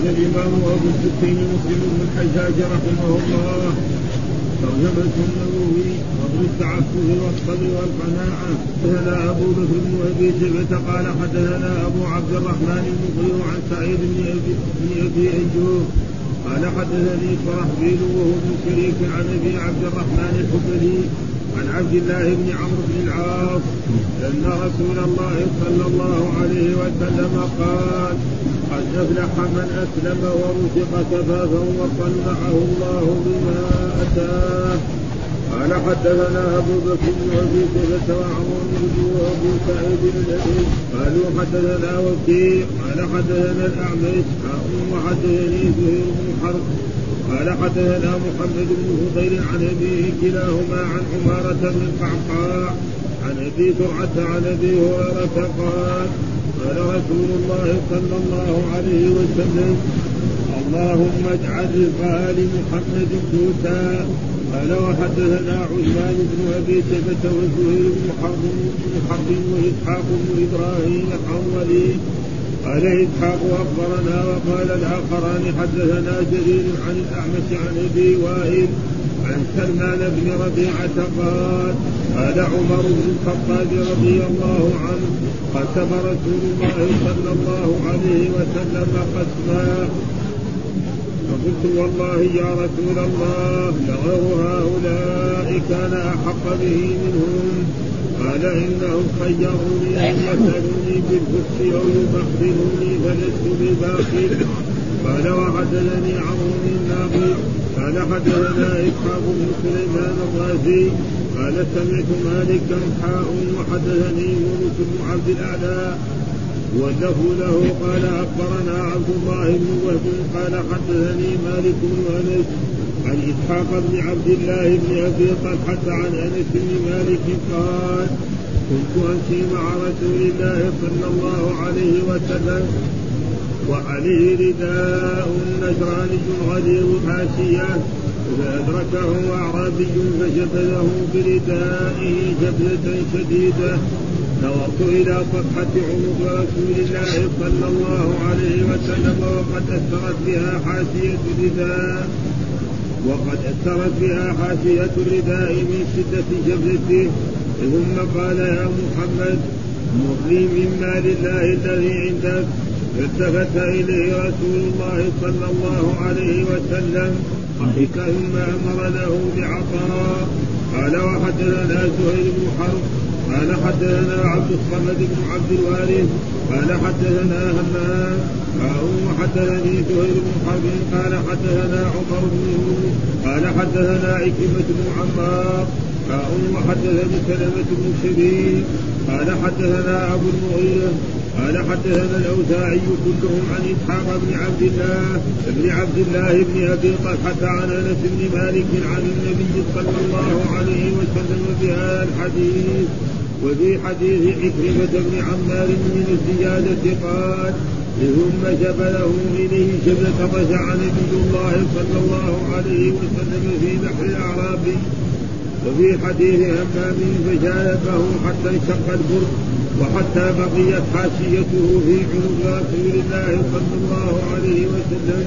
قال الإمام أبو السكين مسلم بن الحجاج رحمه الله. ترجمة النووي فضل التعفف والصبر والقناعة. حدثنا أبو بكر بن أبي شيبة قال حدثنا أبو عبد الرحمن بن عن سعيد بن أبي, بن أبي أيوب. قال حدثني شرحبيل وهو ابن شريك عن أبي عبد الرحمن الحبلي عن عبد الله بن عمرو بن العاص أن رسول الله صلى الله عليه وسلم قال قد افلح من أسلم ورزق كفافا وصنعه الله بما أتاه. قال حدثنا أبو بكر بن شيبه وعمر بن وابو سعيد الذي قالوا حدثنا وكيع. قال حدثنا الأعمش. وحدثني زهير بن حرب. قال حدثنا محمد بن فضيل عن أبيه كلاهما عن عمارة بن القعقاع عن أبي زرعة عن أبي هريرة قال قال رسول الله صلى الله عليه وسلم اللهم اجعل رزق ال محمد قوتا قال وحدثنا عثمان بن أبي شيبة وزهير بن حرب بن حرب وإسحاق بن إبراهيم الحنظلي قال إسحاق أخبرنا وقال الآخران حدثنا جرير عن الأعمش عن أبي وائل عن سلمان بن ربيعه قال قال عمر بن الخطاب رضي الله عنه قسم رسول الله صلى الله عليه وسلم قسما. فقلت والله يا رسول الله لغير هؤلاء كان أحق به منهم. قال إنهم خيروني أن يسألوني بالفسق أو يبخلوني فلست بباخل. قال وحدثني عمرو بن قال حدثنا إسحاق بن سليمان الرازي قال سمعت مالكا حاء وحدثني يونس بن عبد الأعلى واللفظ له قال أخبرنا عبد الله بن وهب قال حدثني مالك بن أنس عن إسحاق بن عبد الله بن أبي طلحة عن أنس بن مالك قال كنت أمشي مع رسول الله صلى الله عليه وسلم وعليه رداء نجراني غليظ حاشية. فأدركه أعرابي فجبله بردائه جبلة شديدة. نظرت إلى صفحة عنق رسول الله صلى الله عليه وسلم وقد أثرت بها حاشية الرداء. وقد أثرت بها حاشية الرداء من شدة جبلته ثم قال يا محمد مغني من مال الله الذي عندك. فالتفت إليه رسول الله صلى الله عليه وسلم ضحك ثم أمر له بعطاء. قال وحدثنا سهيل بن حرب قال حدثنا عبد الصمد بن عبد الوارث قال حدثنا همام. وحدثني سهيل بن حرب قال حدثنا عمر بن قال حدثنا عكرمة بن عمار. وحدثني سلمة بن شبيب قال حدثنا أبو المغيرة قال حدثنا الأوزاعي كلهم عن إسحاق بن عبد الله بن عبد الله بن أبي طلحة عن أنس بن مالك عن النبي صلى الله عليه وسلم بهذا الحديث وفي حديث عكرمة بن عمار من الزيادة قال ثم جبله إليه جبلة رجع نبي الله صلى الله عليه وسلم في بحر الأعراب وفي حديث همام فجالبه حتى انشق البر وحتى بقيت حاشيته في عنق رسول الله صلى الله عليه وسلم.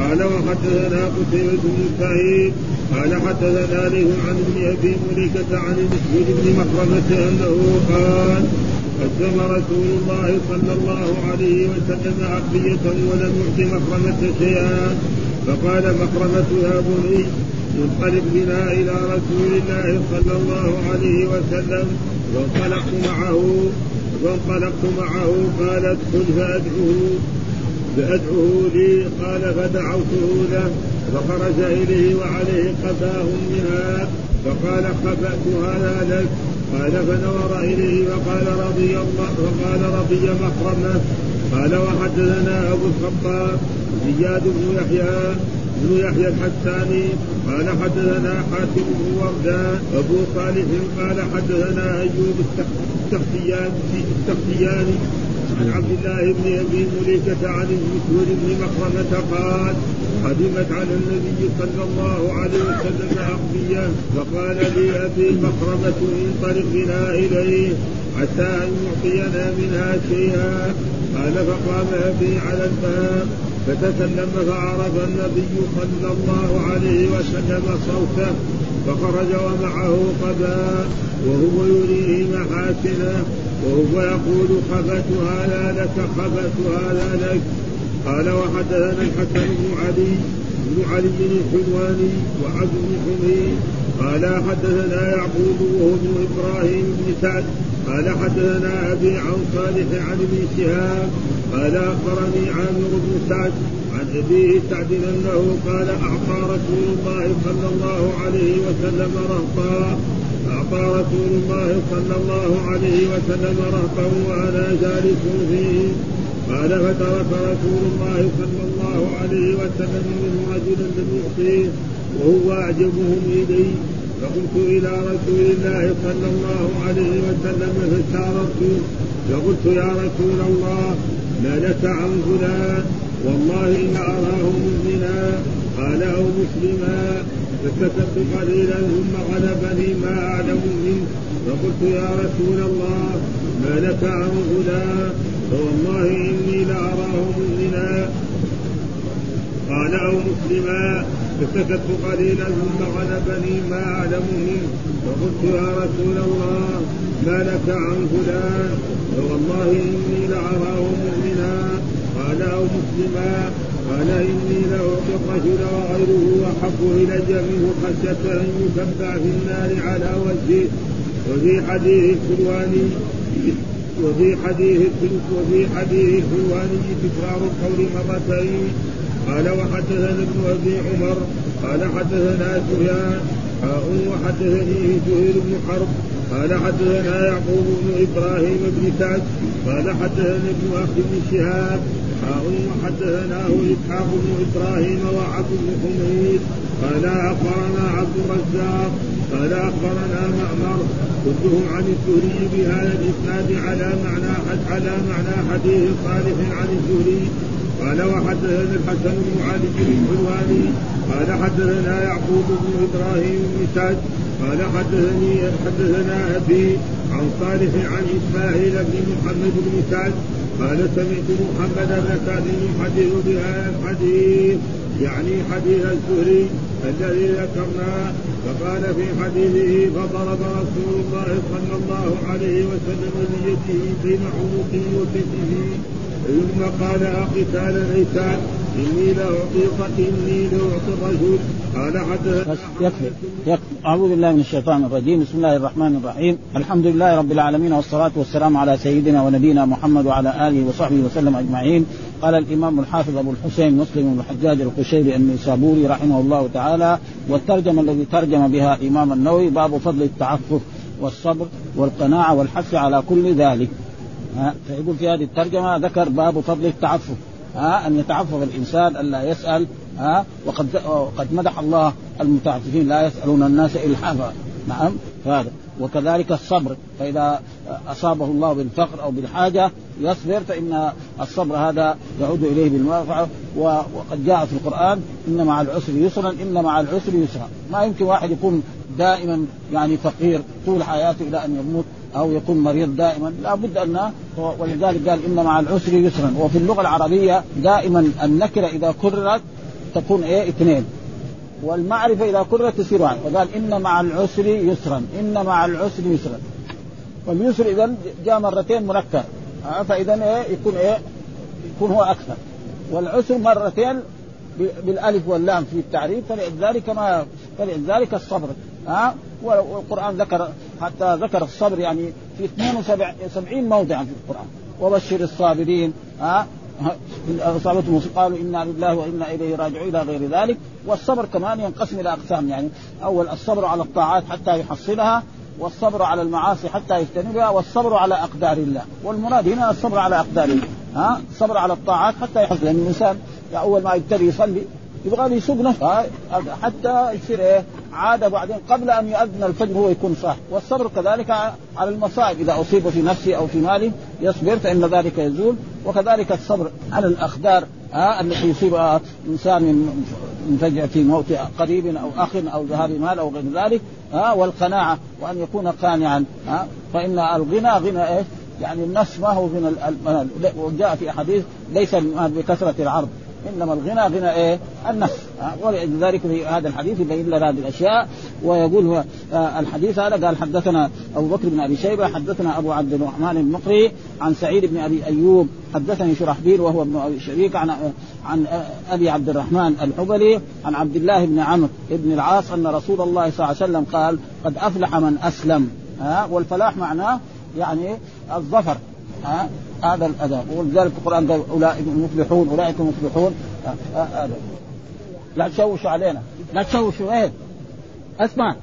قال وحدثنا قتيبة بن سعيد قال حدثنا له عن ابن أبي مليكة عن المسجد بن مخرمة أنه قال قدم رسول الله صلى الله عليه وسلم عقلية ولم يعط مخرمة شيئا. فقال مخرمة يا بني انطلق بنا إلى رسول الله صلى الله عليه وسلم. وانطلقت معه فانطلقت معه قال ادخل فأدعوه فأدعوه لي قال فدعوته له فخرج إليه وعليه قفاه منها فقال خبأت هذا لك قال فنظر إليه وقال رضي الله وقال رضي مخرمه قال وحدثنا أبو الخطاب زياد بن يحيى بن يحيى الحساني قال حدثنا حاتم بن وردان أبو صالح قال حدثنا أيوب السختياني عن عبد الله بن أبي مليكة عن المسور بن مخرمة قال قدمت على النبي صلى الله عليه وسلم أقضية فقال لي أبي مخرمة انطلق بنا إليه حتى أن يعطينا منها شيئا. قال فقام أبي على الباب. فتسلم فعرف النبي صلى الله عليه وسلم صوته فخرج ومعه قباء وهو يريه محاسنه وهو يقول خبت هذا لك خبت هذا لك. قال وحدثنا الحسن بن علي بن علي الحلواني وعبد بن حميد. قال حدثنا يعقوب وهو ابن إبراهيم بن سعد. قال حدثنا أبي عن صالح عن ابن شهاب. قال أخبرني عامر بن سعد عن أبيه سعد أنه قال أعطى رسول الله صلى الله عليه وسلم رهطا أعطى رسول الله صلى الله عليه وسلم رهطا وأنا جالس فيه. قال فترك رسول الله صلى الله عليه وسلم منه رجلا لم يعطيه وهو أعجبهم إلي. فقلت إلى رسول الله صلى الله عليه وسلم فاستعرضت فقلت يا رسول الله ما لك عن فلان والله إن أراه مؤمنا قال أو مسلما. فكتبت قليلا ثم غلبني ما أعلم منه. فقلت يا رسول الله ما لك عن فلان فوالله إني لأراه مؤمنا. قال أو مسلما. فسكت قليلا ثم غلبني ما أعلم منه فقلت يا رسول الله ما لك عن فلان؟ فوالله إني لأراه مؤمنا. قال أو مسلما. قال إني لأعطي الرجل وغيره أحب إلي منه خشية أن يكبع في النار على وجهه. وفي حديث الحلواني وفي حديث وفي حديث الحلواني تكرار القول مرتين. قال وحدثنا ابن أبي عمر قال حدثنا سفيان حاء وحدثني زهير بن حرب قال حدثنا يعقوب بن إبراهيم بن سعد قال حدثنا ابن أخي بن شهاب حاء وحدثناه إسحاق بن إبراهيم وعبد بن حميد قال أخبرنا عبد الرزاق قال أخبرنا معمر كلهم عن الزهري بهذا الإسناد على معنى على معنى حديث صالح عن الزهري قال وحدثنا الحسن بن علي بن الحلواني قال حدثنا يعقوب بن إبراهيم بن سعد قال حدثني حدثنا أبي عن صالح عن إسماعيل بن محمد بن سعد قال سمعت محمد بن سعد يحدث بهذا الحديث يعني حديث الزهري الذي ذكرناه فقال في حديثه فضرب رسول الله صلى الله عليه وسلم بيده بين عنقه وكتفه ثم قال أقتال ليسان إني لأعطيك إني لأعطي الرجل. قال حدثنا يكفي يكفي. أعوذ بالله من الشيطان الرجيم. بسم الله الرحمن الرحيم. الحمد لله رب العالمين والصلاة والسلام على سيدنا ونبينا محمد وعلى آله وصحبه وسلم أجمعين. قال الإمام الحافظ أبو الحسين مسلم بن الحجاج القشيري النيسابوري رحمه الله تعالى والترجمة الذي ترجم بها إمام النووي باب فضل التعفف والصبر والقناعة والحث على كل ذلك. ها فيقول في هذه الترجمة ذكر باب فضل التعفف. ها أن يتعفف الإنسان الا يسأل ها وقد وقد مدح الله المتعففين لا يسألون الناس إلحافا. نعم هذا. وكذلك الصبر فإذا أصابه الله بالفقر أو بالحاجة يصبر فإن الصبر هذا يعود إليه بالمنفعه وقد جاء في القرآن إن مع العسر يسرا إن مع العسر يسرا. ما يمكن واحد يكون دائما يعني فقير طول حياته إلى أن يموت. أو يكون مريض دائما لابد أن ولذلك قال إن مع العسر يسرا. وفي اللغة العربية دائما النكرة إذا كررت تكون إيه؟ اثنين. والمعرفة إذا كررت تصير واحد. وقال إن مع العسر يسرا. إن مع العسر يسرا. واليسر اذا جاء مرتين منكر. فاذا إيه؟ يكون إيه؟ يكون هو أكثر. والعسر مرتين بالألف واللام في التعريف فلذلك ما فلذلك الصبر. ها؟ والقرآن ذكر حتى ذكر الصبر يعني في 72 موضعا في القرآن. وبشر الصابرين ها أصابتهم قالوا إنا لله وإنا إليه راجعون إلى غير ذلك. والصبر كمان ينقسم إلى أقسام يعني أول الصبر على الطاعات حتى يحصلها والصبر على المعاصي حتى يجتنبها والصبر على أقدار الله. والمراد هنا الصبر على أقدار الله ها الصبر على الطاعات حتى يحصل. يعني الإنسان أول ما يبتدي يصلي يبغى يسوق نفسه. حتى يصير إيه؟ عاد بعدين قبل أن يؤذن الفجر هو يكون صاح والصبر كذلك على المصائب. إذا أصيب في نفسه أو في ماله يصبر فإن ذلك يزول. وكذلك الصبر على الأخدار ها التي يصيب إنسان من فجأة موت قريب أو أخ أو ذهاب مال أو غير ذلك ها والقناعة وأن يكون قانعا فإن الغنى غنى إيه؟ يعني النفس ما هو المال وجاء في أحاديث ليس بكثرة العرض. إنما الغنى غنى إيه؟ النفس. ولذلك في هذا الحديث يبين لنا هذه الأشياء ويقول هو آه، الحديث هذا قال حدثنا أبو بكر بن أبي شيبة حدثنا أبو عبد الرحمن المقري عن سعيد بن أبي أيوب حدثني شرحبيل وهو ابن أبي شريك عن عن أبي عبد الرحمن الحبلي عن عبد الله بن عمرو بن العاص أن رسول الله صلى الله عليه وسلم قال قد أفلح من أسلم. ها؟ والفلاح معناه يعني الظفر. ها؟ هذا الأداء. ولذلك القرآن قال أولئك المفلحون أولئك المفلحون هذا لا تشوشوا علينا. لا تشوشوا إيه؟ اسمع.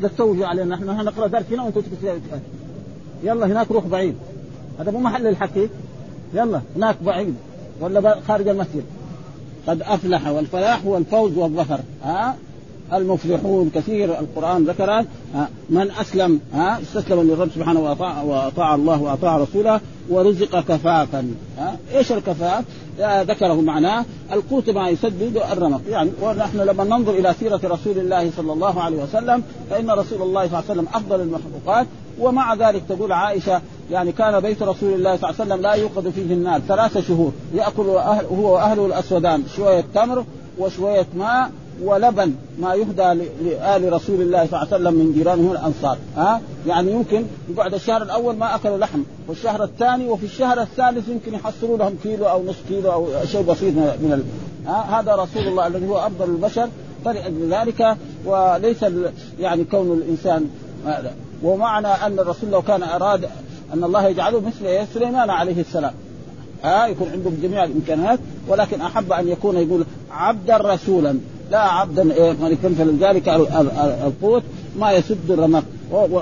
لا تشوشوا علينا. نحن نقرأ درس هنا وأنتم يلا هناك روح بعيد. هذا مو محل الحكي. يلا هناك بعيد. ولا خارج المسجد. قد أفلح والفلاح هو الفوز والظفر. ها المفلحون كثير القرآن ذكر من أسلم ها استسلم للرب سبحانه واطاع وأطاع الله وأطاع رسوله ورزق كفافا ها إيش الكفاف؟ ذكره معناه القوت ما يسدد الرمق يعني ونحن لما ننظر إلى سيرة رسول الله صلى الله عليه وسلم فإن رسول الله صلى الله عليه وسلم أفضل المخلوقات ومع ذلك تقول عائشة يعني كان بيت رسول الله صلى الله عليه وسلم لا يوقد فيه النار ثلاثة شهور يأكل هو وأهله الأسودان شوية تمر وشوية ماء ولبن ما يهدى لآل رسول الله صلى الله عليه وسلم من جيرانه الأنصار ها؟ يعني يمكن يقعد الشهر الأول ما أكلوا لحم والشهر الثاني وفي الشهر الثالث يمكن يحصلوا لهم كيلو أو نصف كيلو أو شيء بسيط من ال... ها؟ هذا رسول الله الذي هو أفضل البشر فلأجل ذلك وليس يعني كون الإنسان هذا. ومعنى أن الرسول لو كان أراد أن الله يجعله مثل سليمان عليه السلام ها؟ يكون عنده جميع الإمكانات ولكن أحب أن يكون يقول عبدا رسولا. لا عبدا إيه ملكا فلذلك القوت ما يسد الرمق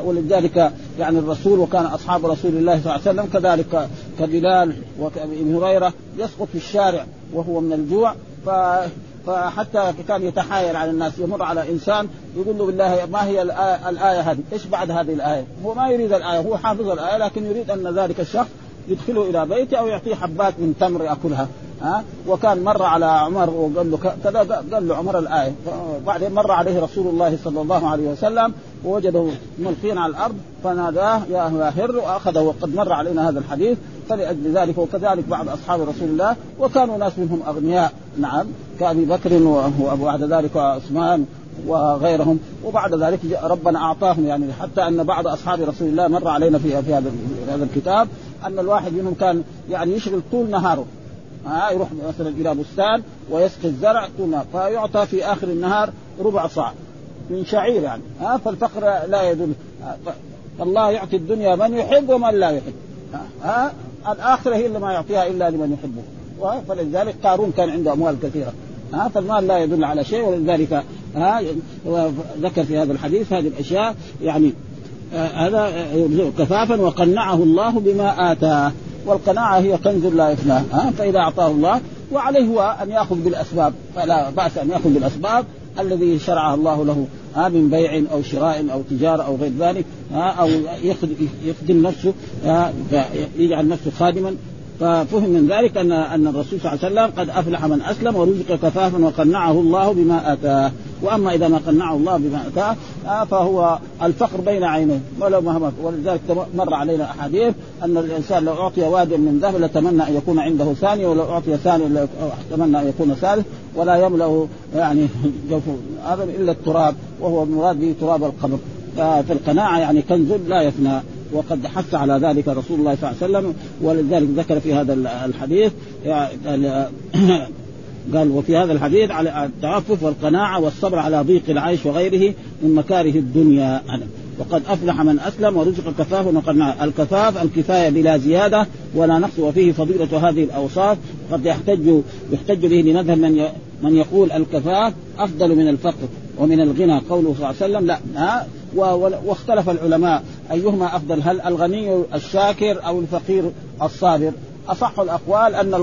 ولذلك يعني الرسول وكان أصحاب رسول الله صلى الله عليه وسلم كذلك كبلال وابن هريرة يسقط في الشارع وهو من الجوع ف فحتى كان يتحايل على الناس يمر على إنسان يقول له بالله ما هي الآية, الآية هذه؟ إيش بعد هذه الآية؟ هو ما يريد الآية هو حافظ الآية لكن يريد أن ذلك الشخص يدخله إلى بيته أو يعطيه حبات من تمر يأكلها ها؟ وكان مر على عمر وقال له كذا قال له عمر الآية. بعدين مر عليه رسول الله صلى الله عليه وسلم ووجده ملقيا على الأرض فناداه يا هر وأخذه وقد مر علينا هذا الحديث. فلأجل ذلك وكذلك بعض أصحاب رسول الله وكانوا ناس منهم أغنياء. نعم كأبي بكر وبعد ذلك عثمان وغيرهم. وبعد ذلك ربنا أعطاهم. يعني حتى أن بعض أصحاب رسول الله مر علينا في هذا الكتاب أن الواحد منهم كان يعني يشغل طول نهاره. ها يروح مثلا إلى بستان ويسقي الزرع طول فيعطى في آخر النهار ربع صاع من شعير يعني. ها فالفقر لا يدل الله يعطي الدنيا من يحب ومن لا يحب. ها الآخرة هي اللي ما يعطيها إلا لمن يحبه. فلذلك قارون كان عنده أموال كثيرة. ها فالمال لا يدل على شيء ولذلك ها ذكر في هذا الحديث هذه الأشياء يعني هذا كفافا وقنعه الله بما آتاه. والقناعة هي كنز لا يفنى ها؟ فإذا أعطاه الله وعليه هو أن يأخذ بالأسباب فلا بأس أن يأخذ بالأسباب الذي شرعها الله له ها؟ من بيع أو شراء أو تجارة أو غير ذلك ها؟ أو يخدم نفسه يجعل نفسه خادما ففهم من ذلك أن أن الرسول صلى الله عليه وسلم قد أفلح من أسلم ورزق كفافا وقنعه الله بما أتاه. وأما إذا ما قنعه الله بما أتاه آه، فهو الفقر بين عينيه. ولو مهما ولذلك مر علينا أحاديث أن الإنسان لو أعطي واد من ذهب لتمنى أن يكون عنده ثاني ولو أعطي ثاني لتمنى أن يكون ثالث ولا يملأ يعني جوف هذا إلا التراب وهو المراد به تراب القبر فالقناعه يعني كنز لا يفنى. وقد حث على ذلك رسول الله صلى الله عليه وسلم ولذلك ذكر في هذا الحديث قال وفي هذا الحديث على التعفف والقناعة والصبر على ضيق العيش وغيره من مكاره الدنيا أنا. وقد أفلح من أسلم ورزق كفاف وقناعة الكفاف الكفاية بلا زيادة ولا نقص وفيه فضيلة هذه الأوصاف. قد يحتج يحتج به لمذهب من من يقول الكفاف أفضل من الفقر ومن الغنى قوله صلى الله عليه وسلم. لا واختلف العلماء. أيهما أفضل؟ هل الغني الشاكر أو الفقير الصابر؟ أصح الأقوال أن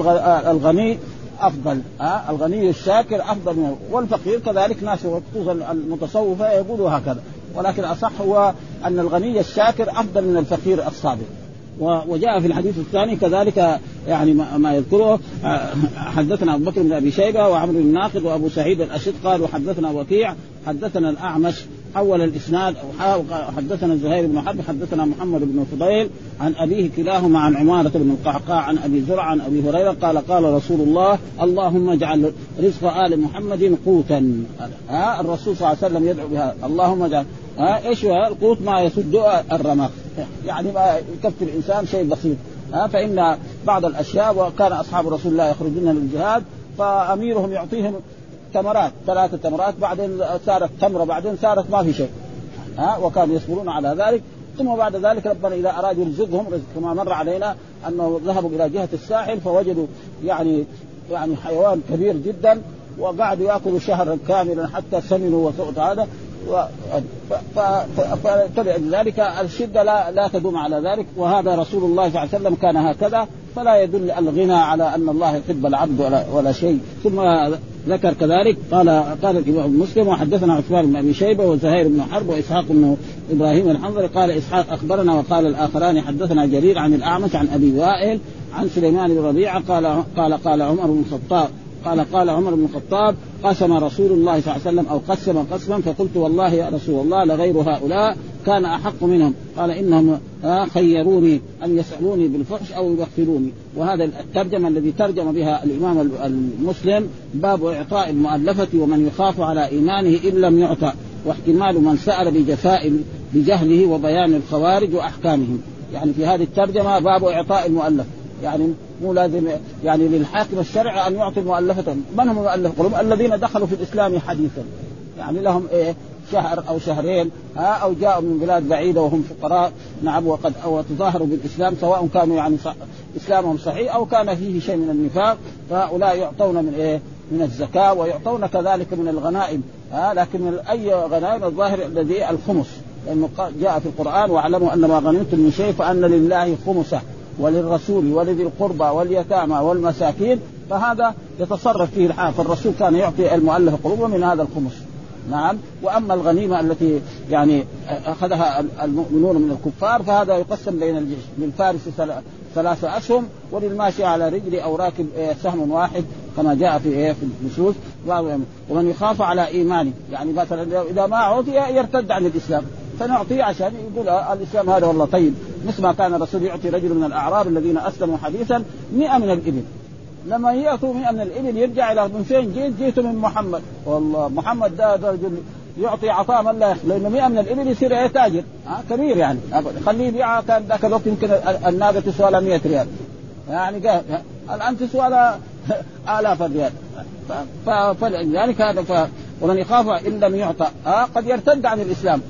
الغني أفضل. ها الغني الشاكر أفضل منه. والفقير كذلك ناس خصوصا المتصوفة يقولوا هكذا. ولكن أصح هو أن الغني الشاكر أفضل من الفقير الصابر. وجاء في الحديث الثاني كذلك يعني ما يذكره حدثنا أبو بكر بن أبي شيبة وعمرو بن ناقد وأبو سعيد الأشد قال وحدثنا وكيع حدثنا الأعمش حول الإسناد حدثنا زهير بن حرب حدثنا محمد بن فضيل عن أبيه كلاهما عن عمارة بن القعقاع عن أبي زرع عن أبي هريرة قال قال رسول الله اللهم اجعل رزق آل محمد قوتا. ها الرسول صلى الله عليه وسلم يدعو بها اللهم اجعل ها إيش هو؟ القوت ما يسد الرمق يعني ما يكفي الإنسان شيء بسيط. ها فإن بعض الأشياء وكان أصحاب رسول الله يخرجون للجهاد فأميرهم يعطيهم تمرات ثلاثة تمرات بعدين صارت تمرة بعدين صارت ما في شيء. ها؟ وكانوا يصبرون على ذلك. ثم بعد ذلك ربنا إذا أراد يرزقهم رزق كما مر علينا أنه ذهبوا إلى جهة الساحل فوجدوا يعني يعني حيوان كبير جدا وقعدوا يأكلوا شهرا كاملا حتى سمنوا وسقط هذا فلذلك الشدة لا لا تدوم على ذلك. وهذا رسول الله صلى الله عليه وسلم كان هكذا. فلا يدل الغنى على أن الله يحب العبد ولا, ولا شيء. ثم ذكر كذلك قال قال الإمام مسلم وحدثنا عثمان بن أبي شيبة وزهير بن حرب وإسحاق بن إبراهيم الحنظري قال إسحاق أخبرنا وقال الآخران حدثنا جرير عن الأعمش عن أبي وائل عن سليمان بن ربيعة قال قال قال عمر بن الخطاب قال قال عمر بن الخطاب قسم رسول الله صلى الله عليه وسلم أو قسم قسما فقلت والله يا رسول الله لغير هؤلاء كان أحق منهم. قال إنهم خيروني أن يسألوني بالفحش أو يغفروني وهذا الترجمة الذي ترجم بها الإمام المسلم باب إعطاء المؤلفة ومن يخاف على إيمانه إن لم يعطى واحتمال من سأل بجفاء بجهله وبيان الخوارج وأحكامهم. يعني في هذه الترجمة باب إعطاء المؤلف. يعني مو لازم يعني للحاكم الشرعي أن يعطي مؤلفة. من هم مؤلف قلوب الذين دخلوا في الإسلام حديثا. يعني لهم إيه؟ شهر أو شهرين. ها؟ أو جاءوا من بلاد بعيدة وهم فقراء. نعم وقد أو تظاهروا بالإسلام سواء كانوا يعني صح إسلامهم صحيح أو كان فيه شيء من النفاق. فهؤلاء يعطون من إيه؟ من الزكاة ويعطون كذلك من الغنائم. ها؟ لكن من أي غنائم؟ الظاهر الذي الخمس. لأنه جاء في القرآن واعلموا أن ما غنمتم من شيء فأن لله خمسه. وللرسول ولذي القربى واليتامى والمساكين فهذا يتصرف فيه الحال فالرسول كان يعطي المؤلف قلوبهم من هذا الخمس. نعم. وأما الغنيمة التي يعني أخذها المؤمنون من الكفار فهذا يقسم بين الجيش. للفارس ثلاثة أسهم وللماشي على رجل أو راكب سهم واحد كما جاء في إيه في النصوص. ومن يخاف على إيمانه يعني مثلا إذا ما أعطي يرتد عن الإسلام. فنعطيه عشان يقول الإسلام هذا والله طيب. مثل ما كان الرسول يعطي رجل من الأعراب الذين أسلموا حديثا 100 من الإبل. لما يأتوا 100 من الإبل يرجع إلى من فين جيت؟ جيت من محمد. والله محمد ده, رجل يعطي عطاء من لا يخلو. لأنه 100 من الإبل يصير إيه تاجر. ها كبير يعني. خليه يبيعها كان ذاك الوقت يمكن الناقه تسوى لها 100 ريال. يعني قال الآن تسوى لها آلاف الريال. فلذلك هذا. ومن يخاف إن لم يعطى آه قد يرتد عن الإسلام.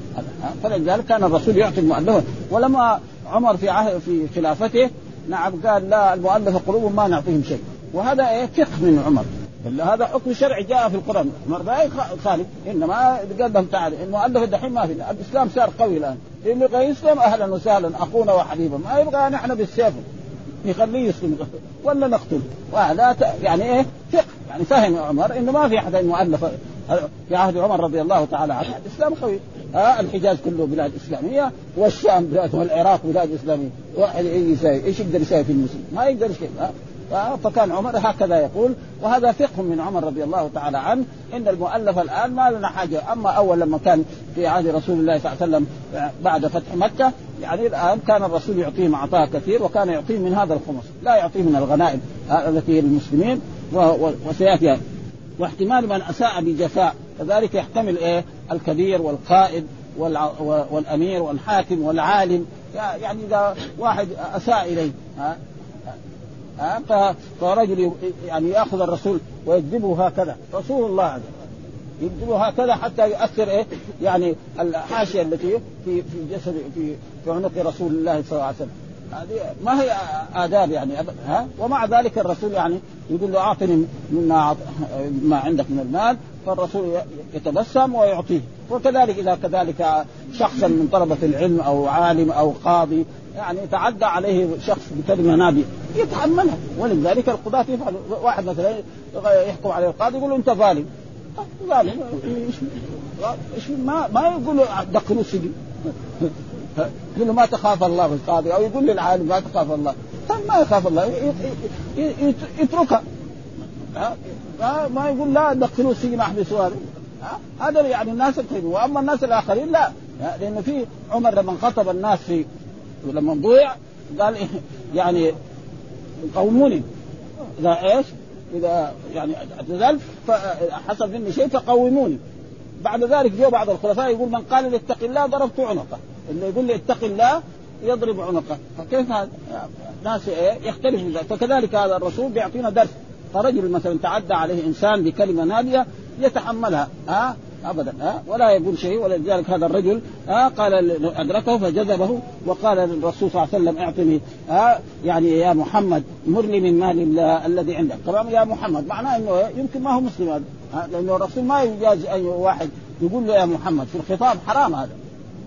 فلذلك كان الرسول يعطي المؤلفة. ولما عمر في عهد في خلافته نعم قال لا المؤلفة قلوبهم ما نعطيهم شيء. وهذا إيه؟ فقه من عمر. إلا هذا حكم شرعي جاء في القرآن. عمر ما خالف. إنما قال لهم تعالى المؤلف الدحين ما في. الإسلام صار قوي الآن. اللي يبغى يسلم أهلا وسهلا أخونا وحبيبا ما يبغى نحن بالسيف. نخليه يسلم. ولا نقتل. وهذا يعني إيه؟ فقه. يعني فهم عمر إنه ما في أحد مؤلف في عهد عمر رضي الله تعالى عنه. الإسلام قوي ها الحجاز كله بلاد إسلامية والشام بلاد والعراق بلاد إسلامية. واحد يساوي إيش يقدر يساوي في المسلم؟ ما يقدر شيء فكان عمر هكذا يقول وهذا فقه من عمر رضي الله تعالى عنه إن المؤلف الآن ما لنا حاجة. أما أول لما كان في عهد رسول الله صلى الله عليه وسلم بعد فتح مكة يعني الآن كان الرسول يعطيهم عطاء كثير وكان يعطيهم من هذا الخمس. لا يعطيه من الغنائم التي للمسلمين وسيأتي واحتمال من أساء بجفاء. كذلك يحتمل إيه؟ الكبير والقائد والأمير والحاكم والعالم. يعني إذا واحد أساء إليه ها؟ ها؟ فرجل يعني يأخذ الرسول ويجذبه هكذا. رسول الله هذا. يجذبه هكذا حتى يؤثر إيه؟ يعني الحاشية التي في في جسد في في عنق رسول الله صلى الله عليه وسلم. هذه ما هي آداب يعني ها؟ ومع ذلك الرسول يعني يقول له أعطني مما ما عندك من المال فالرسول يتبسم ويعطيه. وكذلك إذا كذلك شخصا من طلبة العلم أو عالم أو قاضي يعني تعدى عليه شخص بكلمة نابية يتحملها ولذلك القضاة يفعل واحد مثلا يحكم عليه القاضي يقول له أنت ظالم. ظالم. ما ما يقول له دخلوه السجن. يقول له ما تخاف الله في القاضي أو يقول للعالم ما تخاف الله. ما يخاف الله يتركها ما يقول لا دخلوه السجن احبسوا هذا. يعني الناس الطيبين وأما الناس الآخرين لا. لأنه في عمر لما خطب الناس في لما ضيع قال إيه؟ يعني قوموني إذا إيش؟ إذا يعني اعتزلت فحصل مني شيء فقوموني. بعد ذلك جاء بعض الخلفاء يقول من قال لي اتق الله ضربت عنقه. اللي يقول لي اتق الله يضرب عنقه. فكيف هذا؟ ناس إيه؟ يختلف فكذلك هذا الرسول بيعطينا درس. فرجل مثلا تعدى عليه إنسان بكلمة نادية يتحملها. ها؟ ابدا. ها؟ ولا يقول شيء. ولذلك هذا الرجل ها؟ قال أدركه فجذبه وقال للرسول صلى الله عليه وسلم اعطني ها؟ يعني يا محمد مرني من مال الله الذي عندك. طبعا يا محمد معناه إنه يمكن ما هو مسلم هذا. لأنه الرسول ما يجاز أي واحد يقول له يا محمد في الخطاب حرام هذا.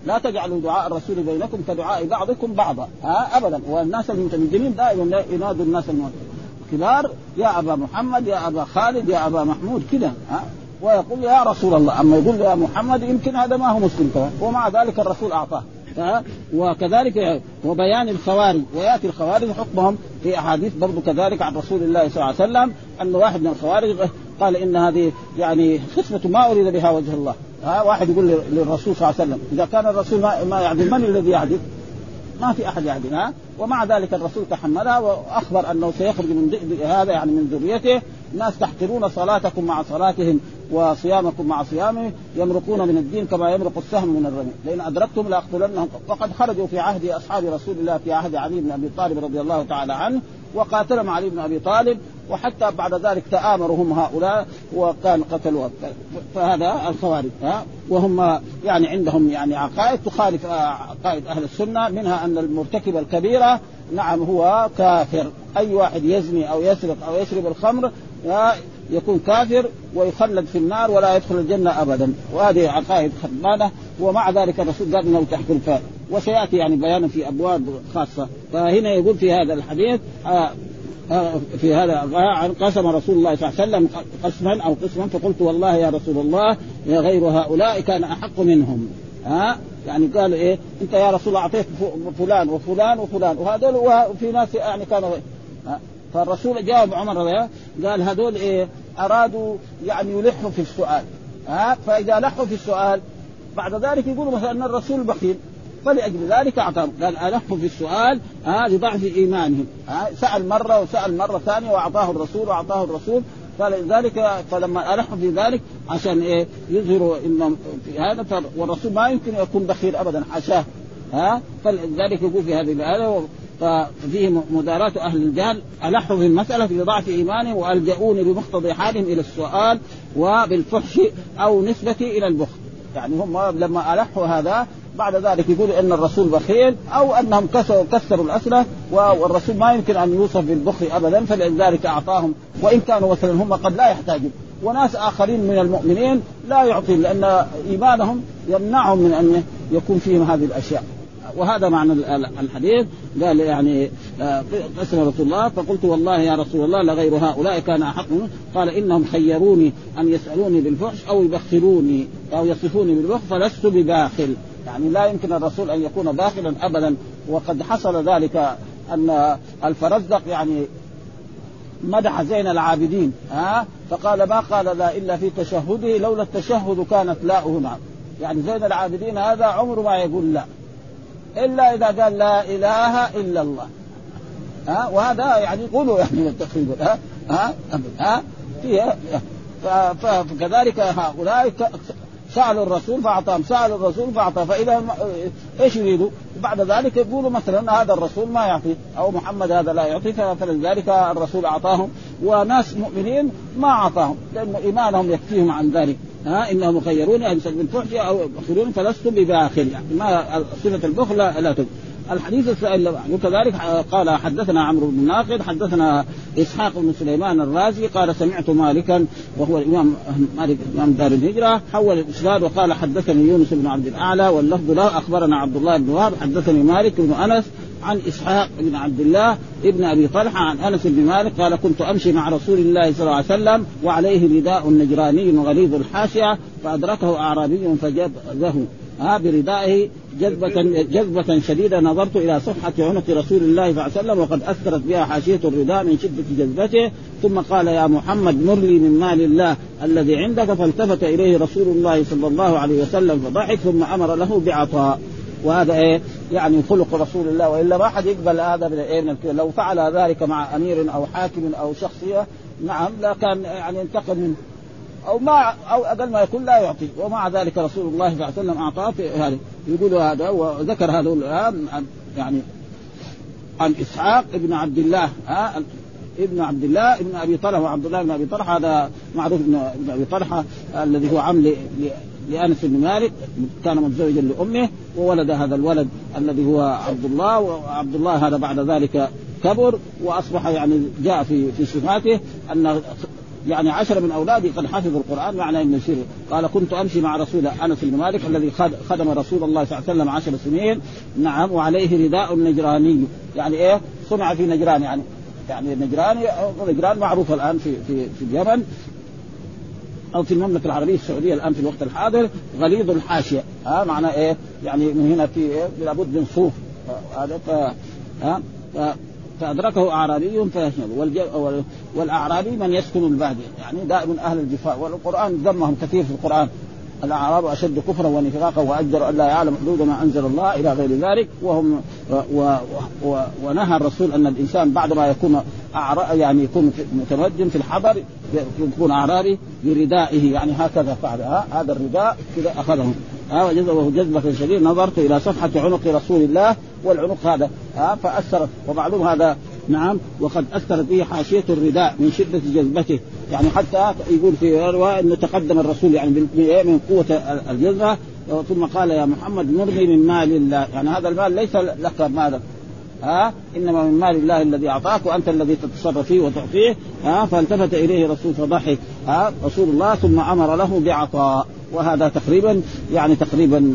لا تجعلوا دعاء الرسول بينكم كدعاء بعضكم بعضا. ها ابدا. والناس المتمدنين دائما ينادوا الناس الكبار يا أبا محمد يا أبا خالد يا أبا محمود كذا ها. ويقول يا رسول الله. أما يقول يا محمد يمكن هذا ما هو مسلم كمان ومع ذلك الرسول أعطاه. وكذلك وبيان الخوارج. ويأتي الخوارج حكمهم في أحاديث برضو كذلك عن رسول الله صلى الله عليه وسلم. أن واحد من الخوارج قال إن هذه يعني خصمة ما أريد بها وجه الله. ها؟ واحد يقول للرسول صلى الله عليه وسلم إذا كان الرسول ما, يعدل من الذي يعدل؟ ما في أحد يعدل ها؟ ومع ذلك الرسول تحملها وأخبر أنه سيخرج من هذا يعني من ذريته. ناس تحقرون صلاتكم مع صلاتهم. وصيامكم مع صيامه يمرقون من الدين كما يمرق السهم من الرمي. لئن أدركتم لأقتلنهم. وقد خرجوا في عهد أصحاب رسول الله في عهد علي بن أبي طالب رضي الله تعالى عنه وقاتلهم علي بن أبي طالب وحتى بعد ذلك تآمروا هم هؤلاء وكان قتلوا فهذا الخوارج وهم يعني عندهم يعني عقائد تخالف عقائد أهل السنة منها أن المرتكب الكبيره نعم هو كافر. أي واحد يزني أو يسرق أو يشرب الخمر يكون كافر ويخلد في النار ولا يدخل الجنة ابدا. وهذه عقائد خربانة ومع ذلك الرسول قال إنه تحت الفاء وسيأتي يعني بيانا في أبواب خاصة. فهنا يقول في هذا الحديث آه آه في هذا قسم رسول الله صلى الله عليه وسلم قسما أو قسما فقلت والله يا رسول الله يا غير هؤلاء كان أحق منهم. ها آه يعني قال إيه أنت يا رسول الله أعطيت فلان وفلان وفلان. وهذول وفي ناس يعني كانوا فالرسول جاوب عمر قال هذول إيه أرادوا يعني يلحوا في السؤال. ها؟ فإذا لحوا في السؤال بعد ذلك يقولوا مثلا إن الرسول بخيل فلأجل ذلك أعطاهم. قال ألحوا في السؤال ها لضعف إيمانهم. ها؟ سأل مرة وسأل مرة ثانية وأعطاه الرسول وأعطاه الرسول. فلذلك فلما ألحوا في ذلك عشان إيه يظهروا إنهم في هذا والرسول ما يمكن يكون بخيل ابدا حاشاه ها؟ فلذلك يقول في هذه الآية ففيه مداراة أهل الجهل. ألحوا في المسألة في ضعف إيمانهم وألجؤوني بمقتضى حالهم إلى السؤال وبالفحش أو نسبة إلى البخل. يعني هم لما ألحوا هذا بعد ذلك يقولوا إن الرسول بخيل أو أنهم كسروا كسروا الاسئله والرسول ما يمكن أن يوصف بالبخل ابدا فلذلك أعطاهم. وإن كانوا مثلا هم قد لا يحتاجون. وناس آخرين من المؤمنين لا يعطي لأن إيمانهم يمنعهم من أن يكون فيهم هذه الأشياء. وهذا معنى الحديث. قال يعني آه، قسم رسول الله فقلت والله يا رسول الله لغير هؤلاء كان أحق. قال إنهم خيروني أن يسألوني بالفحش أو يبخلوني أو يصفوني بالبخل فلست بباخل. يعني لا يمكن الرسول أن يكون باخلا ابدا. وقد حصل ذلك أن الفرزدق يعني مدح زين العابدين ها؟ فقال ما قال لا إلا في تشهده لولا التشهد كانت لاؤه نعم يعني زين العابدين هذا عمره ما يقول لا. إلا إذا قال لا إله إلا الله. ها؟ وهذا يعني يقولوا يعني تقريبا ها؟ ها؟ ها؟ فكذلك هؤلاء سألوا الرسول فأعطاهم. سألوا الرسول فاعطاه فإذا إيش يريدوا؟ بعد ذلك يقولوا مثلا هذا الرسول ما يعطي أو محمد هذا لا يعطي فلذلك الرسول أعطاهم. وناس مؤمنين ما أعطاهم لأن إيمانهم يكفيهم عن ذلك. ها إنهم مخيرون أن بالفحش أو بخلون فلستم بباخل يعني ما صفة البخل لا, لا. الحديث السائل وكذلك قال حدثنا عمرو بن ناقد حدثنا إسحاق بن سليمان الرازي قال سمعت مالكا وهو الإمام مالك إمام دار الهجرة حول الإسناد وقال حدثني يونس بن عبد الأعلى واللفظ له أخبرنا عبد الله بن وهب حدثني مالك بن أنس عن إسحاق بن عبد الله ابن أبي طلحة عن أنس بن مالك قال كنت أمشي مع رسول الله صلى الله عليه وسلم وعليه رداء نجراني غليظ الحاشية فأدركه أعرابي فجبذه ها بردائه جذبة جذبة شديدة نظرت إلى صفحة عنق رسول الله صلى الله عليه وسلم وقد أثرت بها حاشية الرداء من شدة جذبته. ثم قال يا محمد مر لي من مال الله الذي عندك فالتفت إليه رسول الله صلى الله عليه وسلم فضحك ثم أمر له بعطاء. وهذا إيه؟ يعني خلق رسول الله وإلا ما حد يقبل هذا من إيه؟ من لو فعل ذلك مع أمير أو حاكم أو شخصية نعم لا كان يعني انتقم منه. أو ما أو أقل ما يكون لا يعطي. ومع ذلك رسول الله صلى الله عليه وسلم أعطاه هذا. يقول هذا وذكر هذا يعني عن إسحاق ابن عبد الله. ها؟ ابن عبد الله ابن أبي طلحة وعبد الله بن أبي طلحة. هذا معروف ابن أبي طلحة الذي هو عم لأنس بن مالك كان متزوجا لأمه وولد هذا الولد الذي هو عبد الله وعبد الله هذا بعد ذلك كبر وأصبح يعني جاء في في صفاته أن يعني عشرة من أولادي قد حفظوا القرآن معنى أنه يصير قال كنت أمشي مع رسول أنس بن مالك الذي خدم رسول الله صلى الله عليه وسلم عشر سنين. نعم وعليه رداء نجراني. يعني إيه؟ صنع في نجران يعني يعني النجران نجران معروفة الآن في في في اليمن. أو في المملكة العربية السعودية الآن في الوقت الحاضر غليظ الحاشية. ها معنى إيه؟ يعني من هنا في إيه؟ لابد من صوف. هذا ف... ها فأدركه أعرابي فيشمل. والأعرابي من يسكن الباديه يعني دائما أهل الجفاء. والقرآن ذمهم كثير في القرآن. الأعراب أشد كفرا ونفاقا وأجدر أن لا يعلم حدود ما أنزل الله إلى غير ذلك وهم و و ونهى الرسول أن الإنسان بعد ما يكون يعني يكون متمدن في الحضر يكون أعرابي بردائه يعني هكذا فعل. هذا الرداء كذا أخذه. ها وجذبه جذبة شديدة نظرت إلى صفحة عنق رسول الله والعنق هذا. ها فأثرت ومعلوم هذا نعم وقد اثرت به حاشية الرداء من شدة جذبته. يعني حتى يقول في رواية إنه تقدم الرسول يعني من قوة الجذبة ثم قال يا محمد مرني من مال الله. يعني هذا المال ليس لك مالا ها؟ إنما من مال الله الذي أعطاك وأنت الذي تتصرف فيه وتعطيه ها؟ فالتفت إليه الرسول فضحك ها؟ رسول الله ثم أمر له بعطاء. وهذا تقريبا يعني تقريبا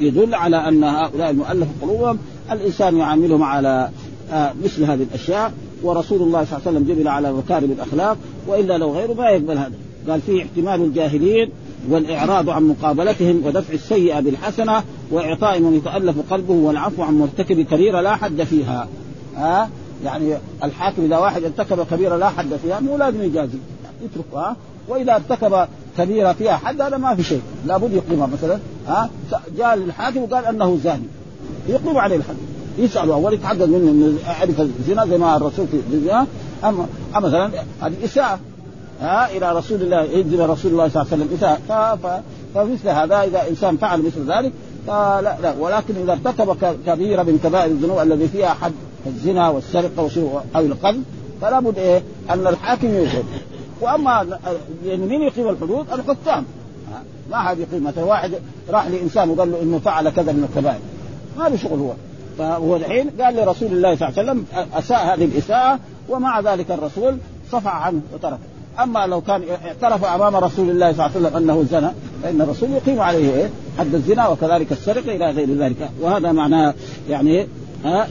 يدل على أن هؤلاء المؤلف قلوبهم الإنسان يعاملهم على آه مثل هذه الأشياء ورسول الله صلى الله عليه وسلم جبل على مكارم الأخلاق وإلا لو غيره ما يقبل هذا. قال فيه احتمال الجاهلين والإعراض عن مقابلتهم ودفع السيئة بالحسنة وإعطاء من يتألف قلبه والعفو عن مرتكب كبيره لا حد فيها. ها آه؟ يعني الحاكم إذا واحد ارتكب كبيره لا حد فيها مو لازم يجازي. يتركها آه؟ وإذا ارتكب كبيره فيها حد هذا ما في شيء. لابد يقيمها مثلا ها جاء للحاكم وقال أنه زاني. يقيم عليه الحد. يسألوا أول يتحدث منه انه عرف الزنا زي ما الرسول في الزنا أما مثلا إساءة. ها إلى رسول الله يجزم رسول الله صلى الله عليه وسلم إساءة. فمثل هذا إذا إنسان فعل مثل ذلك فلا لا ولكن إذا ارتكب كبيرة من كبائر الذنوب الذي فيها حد الزنا والسرقة أو القذف فلا بد إيه؟ أن الحاكم يوجد. وأما يعني مين يقيم الحدود؟ الحكام. ما حد يقيم. مثلا واحد راح لإنسان وقال له إنه فعل كذا من الكبائر. ما له شغل هو. فهو الحين قال لرسول الله صلى الله عليه وسلم أساء هذه الإساءة ومع ذلك الرسول صفع عنه وتركه أما لو كان اعترف أمام رسول الله صلى الله عليه وسلم أنه زنى فإن الرسول يقيم عليه إيه؟ حد الزنا وكذلك السرقة إلى غير ذلك. وهذا معناه يعني ها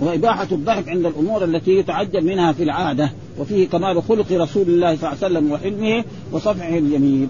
وإباحة الضحك عند الأمور التي يتعجب منها في العادة. وفيه كمال خلق رسول الله صلى الله عليه وسلم وحلمه وصفحه الجميل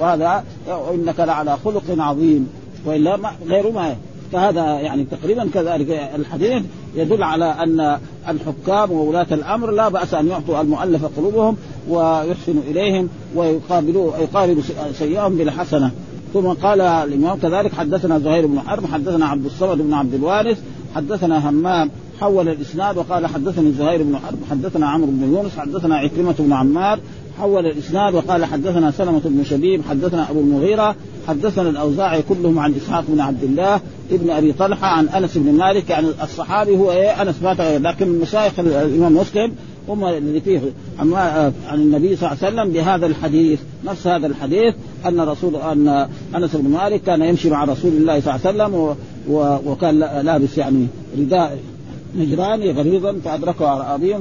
وهذا وإنك لعلى خلق عظيم. وإلا غير ما فهذا يعني تقريبا كذلك الحديث يدل على أن الحكام وولاة الأمر لا بأس أن يعطوا المؤلف قلوبهم ويحسنوا إليهم ويقابلوا يقابلوا سيئهم بالحسنة. ثم قال الإمام كذلك حدثنا زهير بن حرب حدثنا عبد الصمد بن عبد الوارث حدثنا همام حول الإسناد وقال حدثني زهير بن حرب حدثنا عمرو بن يونس حدثنا عكرمة بن عمار حول الإسناد وقال حدثنا سلمة بن شبيب حدثنا أبو المغيرة حدثنا الأوزاعي كلهم عن إسحاق بن عبد الله ابن أبي طلحة عن أنس بن مالك يعني الصحابي هو إيه؟ أنس مات لكن مشايخ الإمام مسلم هم اللي فيه عن النبي صلى الله عليه وسلم بهذا الحديث. نفس هذا الحديث أن رسول أن أنس بن مالك كان يمشي مع رسول الله صلى الله عليه وسلم وكان لابس يعني رداء نجراني غليظا فأدركه اعرابي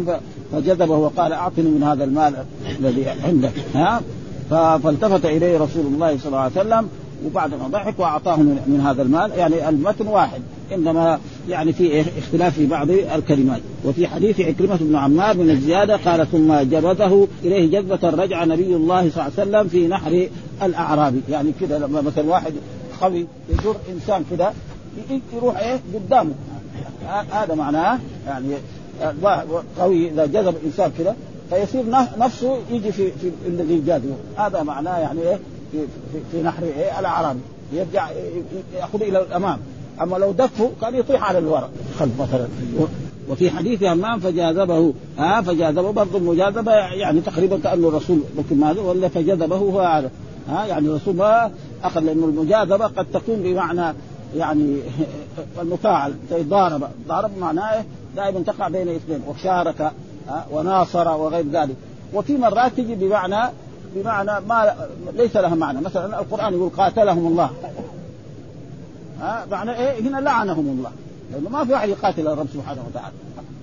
فجذبه وقال أعطني من هذا المال الذي عندك ها؟ فالتفت إليه رسول الله صلى الله عليه وسلم وبعد ما ضحك وأعطاه من هذا المال يعني المتن واحد إنما يعني في اختلاف في بعض الكلمات. وفي حديث عكرمة بن عمار من الزيادة قال ثم جبته إليه جذبة رجع نبي الله صلى الله عليه وسلم في نحر الأعرابي. يعني كذا لما مثلا واحد قوي يجر إنسان كذا يروح إيه قدامه. هذا معناه يعني قوي إذا جذب الإنسان كذا فيصير نفسه يجي في في الذي جاذبه هذا معناه يعني إيه؟ في, في, في نحر إيه؟ الاعرابي يرجع يأخذ إلى الأمام. أما لو دفه كان يطيح على الورق. خلف مثلا. وفي حديث همام فجاذبه ها فجاذبه برضه المجاذبه يعني تقريبا كانه الرسول لكن ماذا ولا فجذبه هو هذا. ها يعني الرسول ما أخذ لأنه المجاذبة قد تكون بمعنى يعني المفاعل زي ضارب ضارب معناه؟ دائما تقع بين اثنين وشارك وناصر وغير ذلك. وفي مرات تجي بمعنى بمعنى ما ليس لها معنى. مثلا القرآن يقول قاتلهم الله. ها معنى إيه؟ هنا لعنهم الله. لأنه ما في واحد يقاتل الرب سبحانه وتعالى.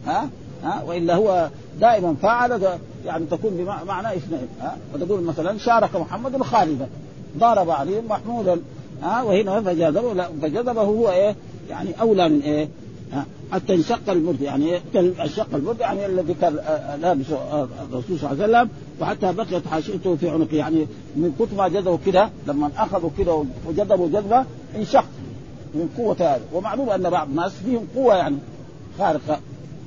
ها ها وإلا هو دائما فعل يعني تكون بمعنى اثنين. ها وتقول مثلا شارك محمد خالدا ضرب عليهم محمودا. ها وهنا فجذبه فجذبه هو إيه؟ يعني أولى من إيه؟ حتى انشق البرد يعني انشق البرد يعني الذي كان لابسه الرسول صلى الله عليه وسلم وحتى بقيت حاشيته في عنقه. يعني من كثر ما جذبوا كده لما اخذوا كده وجذبوا جذبة انشق من قوة هذا. ومعلوم أن بعض الناس فيهم قوة يعني خارقة.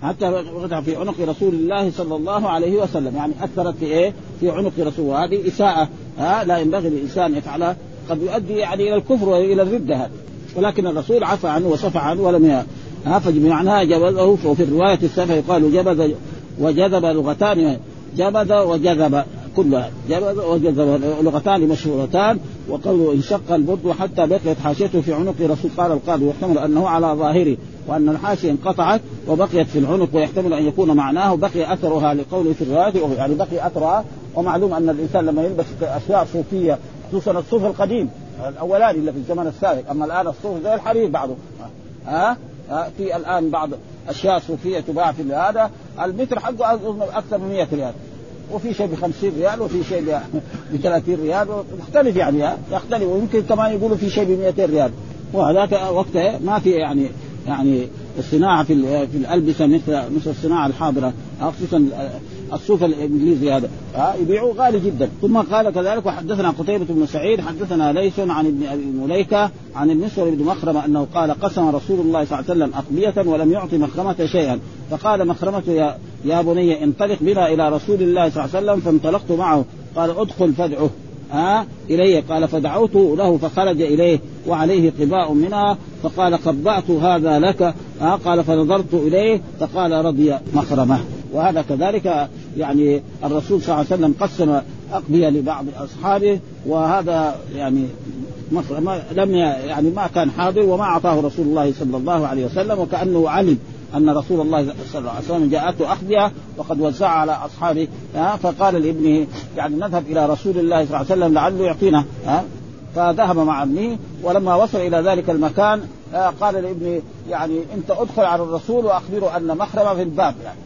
حتى وقع في عنق رسول الله صلى الله عليه وسلم يعني أثرت في إيه؟ في عنق رسول. وهذه إساءة ها لا ينبغي للإنسان يفعلها. قد يؤدي يعني إلى الكفر وإلى الردة. هذا ولكن الرسول عفى عنه وصفى عنه ولم ها فمعناها جبذه وفي الرواية السابقة يقال جبذ وجذب لغتان جبذ وجذب كلها. جبذ وجذب لغتان مشهورتان وقوله انشق البرد وحتى بقيت حاشيته في عنق رسول قال القاضي يحتمل أنه على ظاهره وأن الحاشية انقطعت وبقيت في العنق ويحتمل أن يكون معناه بقي أثرها لقوله في الرواية يعني بقي أثرها. ومعلوم أن الإنسان لما يلبس أشياء صوفية خصوصا الصوف القديم الأولاني اللي في الزمن السابق. أما الآن الصوف زي الحرير بعضه. ها؟ أه؟ في الآن بعض أشياء صوفية تباع في هذا. المتر حقه أكثر من 100 ريال. وفي شيء ب 50 ريال وفي شيء ب 30 ريال. مختلف يعني يختلف. ويمكن كمان يقولوا في شيء ب 200 ريال. وهذاك وقتها ما في يعني يعني الصناعة في في الألبسة مثل مثل الصناعة الحاضرة. خصوصا الصوف الإنجليزي هذا. يبيعوه غالي جدا. ثم قال كذلك وحدثنا قتيبة بن سعيد حدثنا ليس عن ابن أبي مليكة عن المسور بن مخرمة أنه قال قسم رسول الله صلى الله عليه وسلم أقبية ولم يعطي مخرمة شيئا. فقال مخرمة يا يا بني انطلق بنا إلى رسول الله صلى الله عليه وسلم. فانطلقت معه. قال ادخل فادعه. ها إليه. قال فدعوت له فخرج إليه وعليه قباء منها. فقال قبعت هذا لك. ها قال فنظرت إليه. فقال رضي مخرمة. وهذا كذلك يعني الرسول صلى الله عليه وسلم قسم أقبية لبعض أصحابه وهذا يعني مخرمة لم يعني ما كان حاضر وما أعطاه رسول الله صلى الله عليه وسلم وكأنه علم أن رسول الله صلى الله عليه وسلم جاءته اخذها وقد وزع على أصحابه فقال لابنه يعني نذهب إلى رسول الله صلى الله عليه وسلم لعله يعطينا فذهب مع ابنه ولما وصل إلى ذلك المكان قال لابنه يعني أنت أدخل على الرسول وأخبره أن مخرمه في الباب يعني.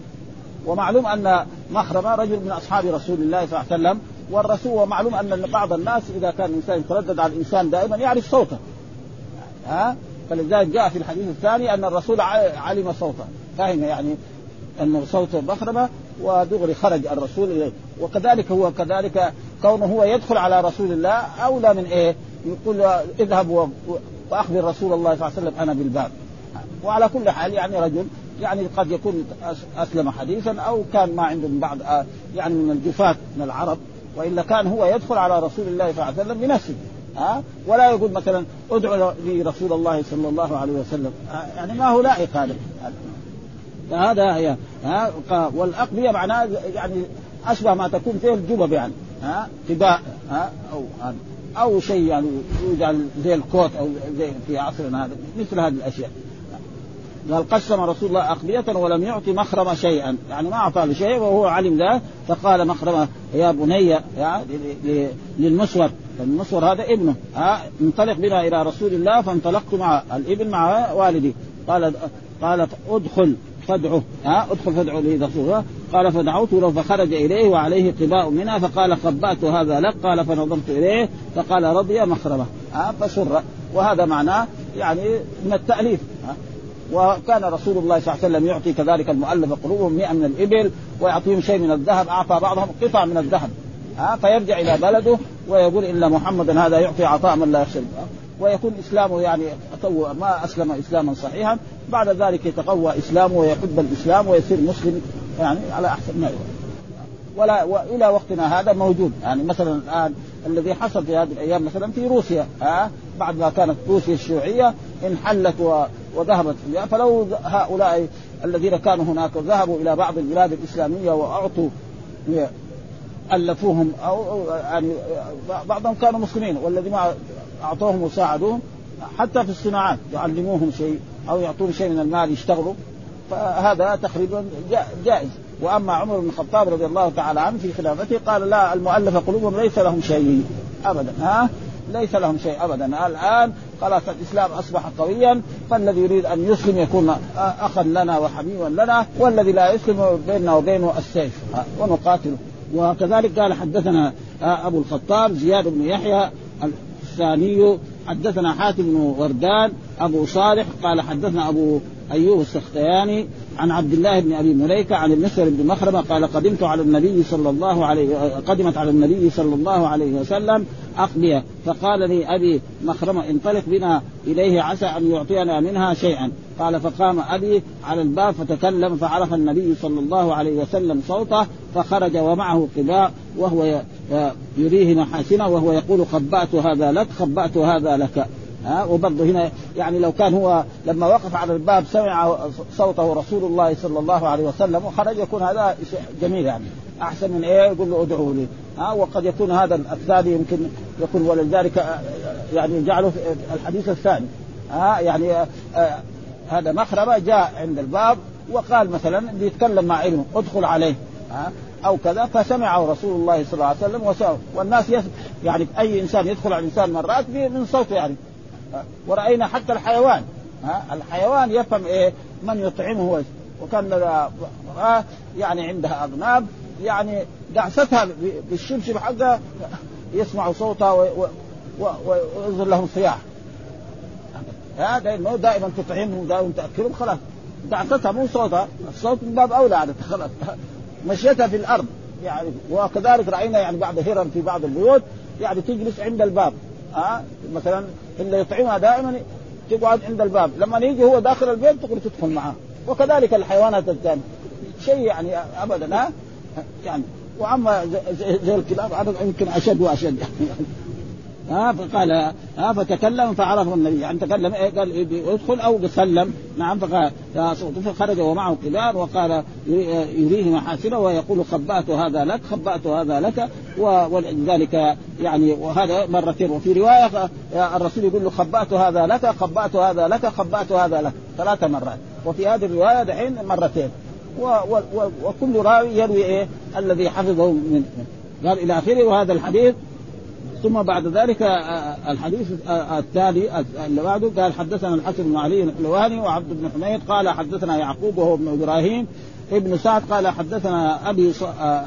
ومعلوم أن مخرمه رجل من أصحاب رسول الله صلى الله عليه وسلم والرسول ومعلوم أن بعض الناس إذا كان الإنسان يتردد على الإنسان دائما يعرف صوته. ها؟ فلذلك جاء في الحديث الثاني أن الرسول علم صوته. فهم يعني انه صوت مخرمه ودغري خرج الرسول إليه. وكذلك هو كذلك كونه هو يدخل على رسول الله أولى من إيه؟ يقول اذهب وأخبر رسول الله صلى الله عليه وسلم أنا بالباب. وعلى كل حال يعني رجل يعني قد يكون أسلم حديثا أو كان ما عنده من بعض يعني من الجفاة من العرب وإلا كان هو يدخل على رسول الله صلى الله عليه وسلم بنفسه ها ولا يقول مثلا ادعو لي رسول الله صلى الله عليه وسلم يعني ما هو لائق هذا فهذا هي ها والاقبيه معناه يعني أشبه ما تكون فيه الجبب يعني ها تباء ها أو أو شيء يعني يجعل زي الكوت أو زي في عصرنا هذا مثل هذه الأشياء. قال قسم رسول الله أقبية ولم يعطي مخرم شيئا. يعني ما أعطى شيء وهو علم ذلك فقال مخرمة يا بني يعني للمسور. المسور هذا ابنه. ها انطلق بنا إلى رسول الله فانطلقت مع الابن مع والدي. قال قال ادخل فادعه. ها ادخل فادعه لرسول الله. قال فدعوت له فخرج إليه وعليه قباء منها فقال قبأت هذا لك؟ قال فنظرت إليه فقال رضي مخرمه. ها فسر. وهذا معناه يعني من التأليف. وكان رسول الله صلى الله عليه وسلم يعطي كذلك المؤلف قلوبهم 100 من الإبل ويعطيهم شيء من الذهب أعطى بعضهم قطع من الذهب ها فيرجع إلى بلده ويقول إن محمدا هذا يعطي عطاء من لا يخشى ويكون إسلامه يعني ما أسلم إسلاما صحيحا بعد ذلك يتقوى إسلامه ويحب الإسلام ويصير مسلم يعني على أحسن ما يكون ولا والى وقتنا هذا موجود يعني مثلا الآن الذي حصل في هذه الأيام مثلا في روسيا ها بعد ما كانت روسيا الشيوعية انحلت وذهبت فلو هؤلاء الذين كانوا هناك ذهبوا إلى بعض البلاد الإسلامية واعطوا ألفوهم أو يعني بعضهم كانوا مسلمين والذين أعطوهم وساعدوهم حتى في الصناعات يعلموهم شيء أو يعطون شيء من المال يشتغلوا. فهذا تقريبا جائز. وأما عمر بن الخطاب رضي الله تعالى عنه في خلافته قال لا المؤلف قلوبهم ليس لهم شيء ابدا. ها؟ ليس لهم شيء ابدا. الآن خلاص الإسلام أصبح قويا فالذي يريد أن يسلم يكون اخا لنا وحبيبا لنا والذي لا يسلم بيننا وبينه السيف. ونقاتله وكذلك قال حدثنا أبو الخطاب زياد بن يحيى الثاني حدثنا حاتم بن وردان أبو صالح قال حدثنا أبو أيوب السختياني عن عبد الله بن أبي مليكة عن المسر بن مخرمة قال قدمت على النبي صلى الله عليه قدمت على النبي صلى الله عليه وسلم اقبيه فقال لي أبي مخرمة انطلق بنا إليه عسى أن يعطينا منها شيئا. قال فقام أبي على الباب فتكلم فعرف النبي صلى الله عليه وسلم صوته فخرج ومعه قباء وهو يريه محاسنه وهو يقول خبأت هذا لك خبأت هذا لك. ها وبرضه هنا يعني لو كان هو لما وقف على الباب سمع صوته رسول الله صلى الله عليه وسلم وخرج يكون هذا جميل يعني. أحسن من إيه؟ يقول له ادعوا لي. ها وقد يكون هذا الثاني يمكن يكون ولذلك يعني جعله الحديث الثاني. ها يعني آه هذا مخربة جاء عند الباب وقال مثلا بيتكلم مع ابنه ادخل عليه. ها أو كذا فسمعه رسول الله صلى الله عليه وسلم والناس يعني أي إنسان يدخل على الإنسان مرات من صوته يعني. ورأينا حتى الحيوان. ها؟ الحيوان يفهم إيه؟ من يطعمه وكان يعني عندها اغناب يعني دعستها بالشبشب حقها يسمع صوتها ويظهر لهم صياح. هذا دائما تطعمهم دائما تأكلهم خلاص. دعستها مو صوتها الصوت من باب أولى عادة خلاص. مشيتها في الأرض. يعني وكذلك رأينا يعني بعض هرم في بعض البيوت يعني تجلس عند الباب. ها؟ مثلا اللي يطعمها دائما تقعد عند الباب. لما يجي هو داخل البيت تقدر تدخل معه. وكذلك الحيوانات الثانية. شيء يعني ابدا ها؟ يعني وأما زي الكلاب يمكن أشد وأشد. ها فقال ها فتكلم فعرفه النبي يعني تكلم إيه قال ادخل أو سلم نعم فقال فخرج ومعه كلاب وقال يريه محاسنه ويقول خبأت هذا لك خبأت هذا لك. ولذلك يعني وهذا مرتين وفي رواية الرسول يقول له خبأت هذا لك خبأت هذا لك خبأت هذا لك. ثلاث مرات. وفي هذه الرواية دحين مرتين. وكل راوي يروي إيه الذي حفظه من قال إلى آخره. وهذا الحديث ثم بعد ذلك الحديث التالي اللي بعده قال حدثنا الحسن بن علي الحلواني وعبد بن حميد قال حدثنا يعقوب وهو ابن إبراهيم ابن سعد قال حدثنا أبي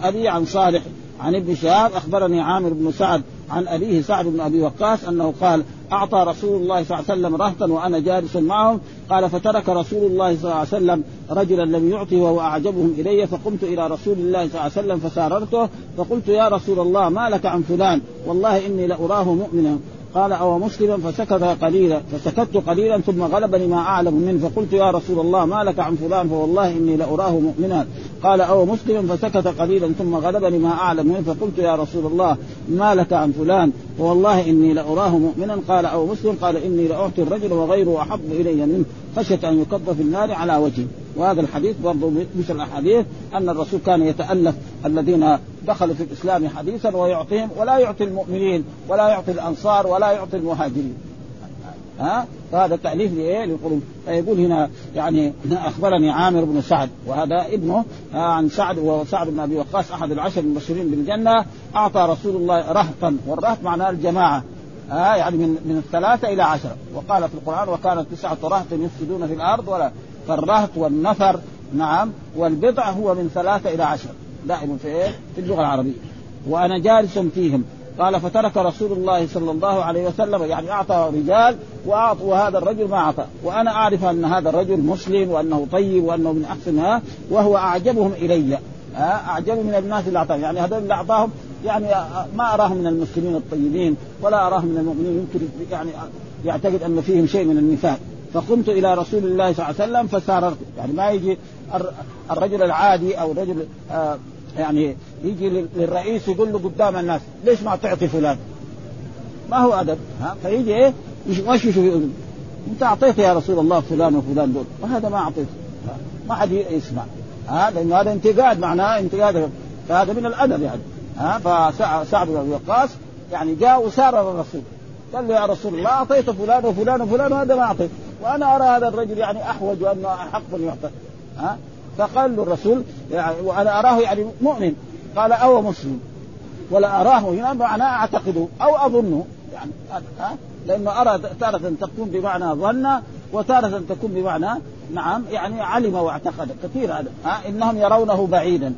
أبي عن صالح عن ابن شهاب أخبرني عامر بن سعد عن أبيه سعد بن أبي وقاص أنه قال أعطى رسول الله صلى الله عليه وسلم رهطا وأنا جالس معهم. قال فترك رسول الله صلى الله عليه وسلم رجلا لم يعطي وهو أعجبهم إلي فقمت إلى رسول الله صلى الله عليه وسلم فساررته فقلت يا رسول الله ما لك عن فلان؟ والله إني لأراه مؤمنا. قال أو مسلما فسكت قليلا فسكت قليلا ثم غلبني ما أعلم منه فقلت يا رسول الله ما لك عن فلان فوالله إني لأراه مؤمنا قال أو مسلما فسكت قليلا ثم غلبني ما أعلم منه فقلت يا رسول الله ما لك عن فلان فوالله إني لأراه مؤمنا. قال أو مسلم قال إني لأعطي الرجل وغيره أحب إلي منه. خشيه أن يكب في النار على وجهه وهذا الحديث برضه مثل الاحاديث أن الرسول كان يتألف الذين دخلوا في الإسلام حديثا ويعطيهم ولا يعطي المؤمنين ولا يعطي الأنصار ولا يعطي المهاجرين. ها؟ فهذا تأليف لإيه؟ للقلوب فيقول هنا يعني أخبرني عامر بن سعد وهذا ابنه عن سعد وسعد بن أبي وقاص أحد العشر المبشرين بالجنة أعطى رسول الله رهطا والرهط معناه الجماعة. ها يعني من من الثلاثة إلى عشرة. وقال في القرآن وكانت تسعة رهط يفسدون في الأرض ولا فالرهط والنفر نعم والبضع هو من ثلاثة إلى عشرة. دائما في إيه؟ في اللغة العربية. وأنا جالس فيهم. قال فترك رسول الله صلى الله عليه وسلم يعني أعطى رجال واعطى وهذا الرجل ما أعطى. وأنا أعرف أن هذا الرجل مسلم وأنه طيب وأنه من احسنها وهو أعجبهم إلي. أعجب من الناس اللي اعطاهم يعني هذول اللي أعطاهم يعني ما أراه من المسلمين الطيبين ولا أراه من المؤمنين. يمكن يعني يعتقد أن فيهم شيء من النفاق. فقمت إلى رسول الله صلى الله عليه وسلم فساررت يعني ما يجي الرجل العادي أو الرجل آه يعني يجي للرئيس يقول له قدام الناس ليش ما تعطي فلان؟ ما هو أدب ها؟ فيجي إيه؟ يوشوش في اذن أنت أعطيت يا رسول الله فلان وفلان دول. وهذا ما أعطيت ما حد يسمع ها؟ لأنه هذا انتقاد معناه انتقاد فهذا من الأدب يعني ها؟ فسعد بن أبي وقاص يعني جاء وسار الرسول قال له يا رسول الله أعطيت فلان وفلان وفلان وهذا ما أعطيت. وأنا أرى هذا الرجل يعني أحوج وأنه احق يعطى ها؟ فقال له الرسول يعني وأنا أراه يعني مؤمن. قال أو مسلم. ولا أراه هنا معناه اعتقده أو اظنه يعني ها؟ لأنه أرى تارة تكون بمعنى ظن وتارة تكون بمعنى نعم يعني علم واعتقد. كثير هذا ها؟ إنهم يرونه بعيدا.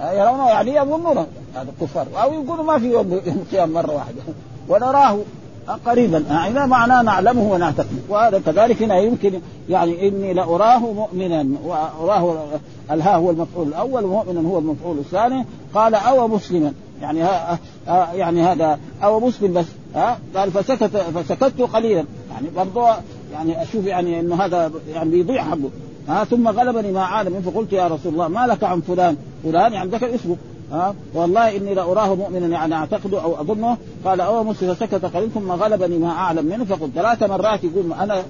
يرونه يعني يظنونه هذا الكفار. أو يقولوا ما في يوم القيامة مرة واحدة. ونراه. قريبا. يعني معناه نعلمه ونعتقد. وهذا كذلك هنا يمكن يعني إني لأراه مؤمنا. وأراه الها هو المفعول الأول؟ ومؤمنا هو المفعول الثاني. قال أو مسلما. يعني ها يعني هذا أو مسلم بس. ها قال فسكت فسكت قليلا. يعني برضو يعني أشوف يعني إنه هذا يعني بيضيع حقه. ها ثم غلبني ما عالم. فقلت يا رسول الله ما لك عن فلان؟ فلان يعني ذكر اسمه. ها؟ والله إني لأراه مؤمنا يعني اعتقده أو أظنه. قال أو مسلم فسكت قليلا ثم غلبني ما أعلم منه. فقلت ثلاث مرات يقول أنا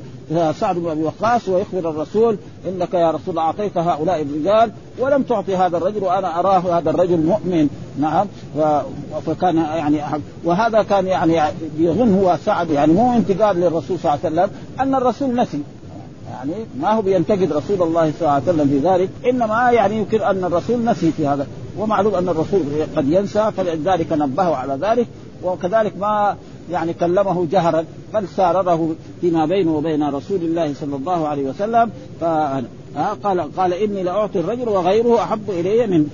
سعد بن أبي وقاص ويخبر الرسول إنك يا رسول الله اعطيت هؤلاء الرجال ولم تعطي هذا الرجل وأنا أراه هذا الرجل مؤمن. نعم. فكان يعني وهذا كان يعني يظن هو سعد يعني مو انتقاد للرسول صلى الله عليه وسلم أن الرسول نسي. يعني ما هو بينتقد رسول الله صلى الله عليه وسلم في ذلك إنما يعني يمكن أن الرسول نسي في هذا. ومعلوم أن الرسول قد ينسى فلذلك نبهه على ذلك وكذلك ما يعني كلمه جهرا بل سارره فيما بينه وبين رسول الله صلى الله عليه وسلم. قال قال إني لأعطي الرجل وغيره أحب إلي من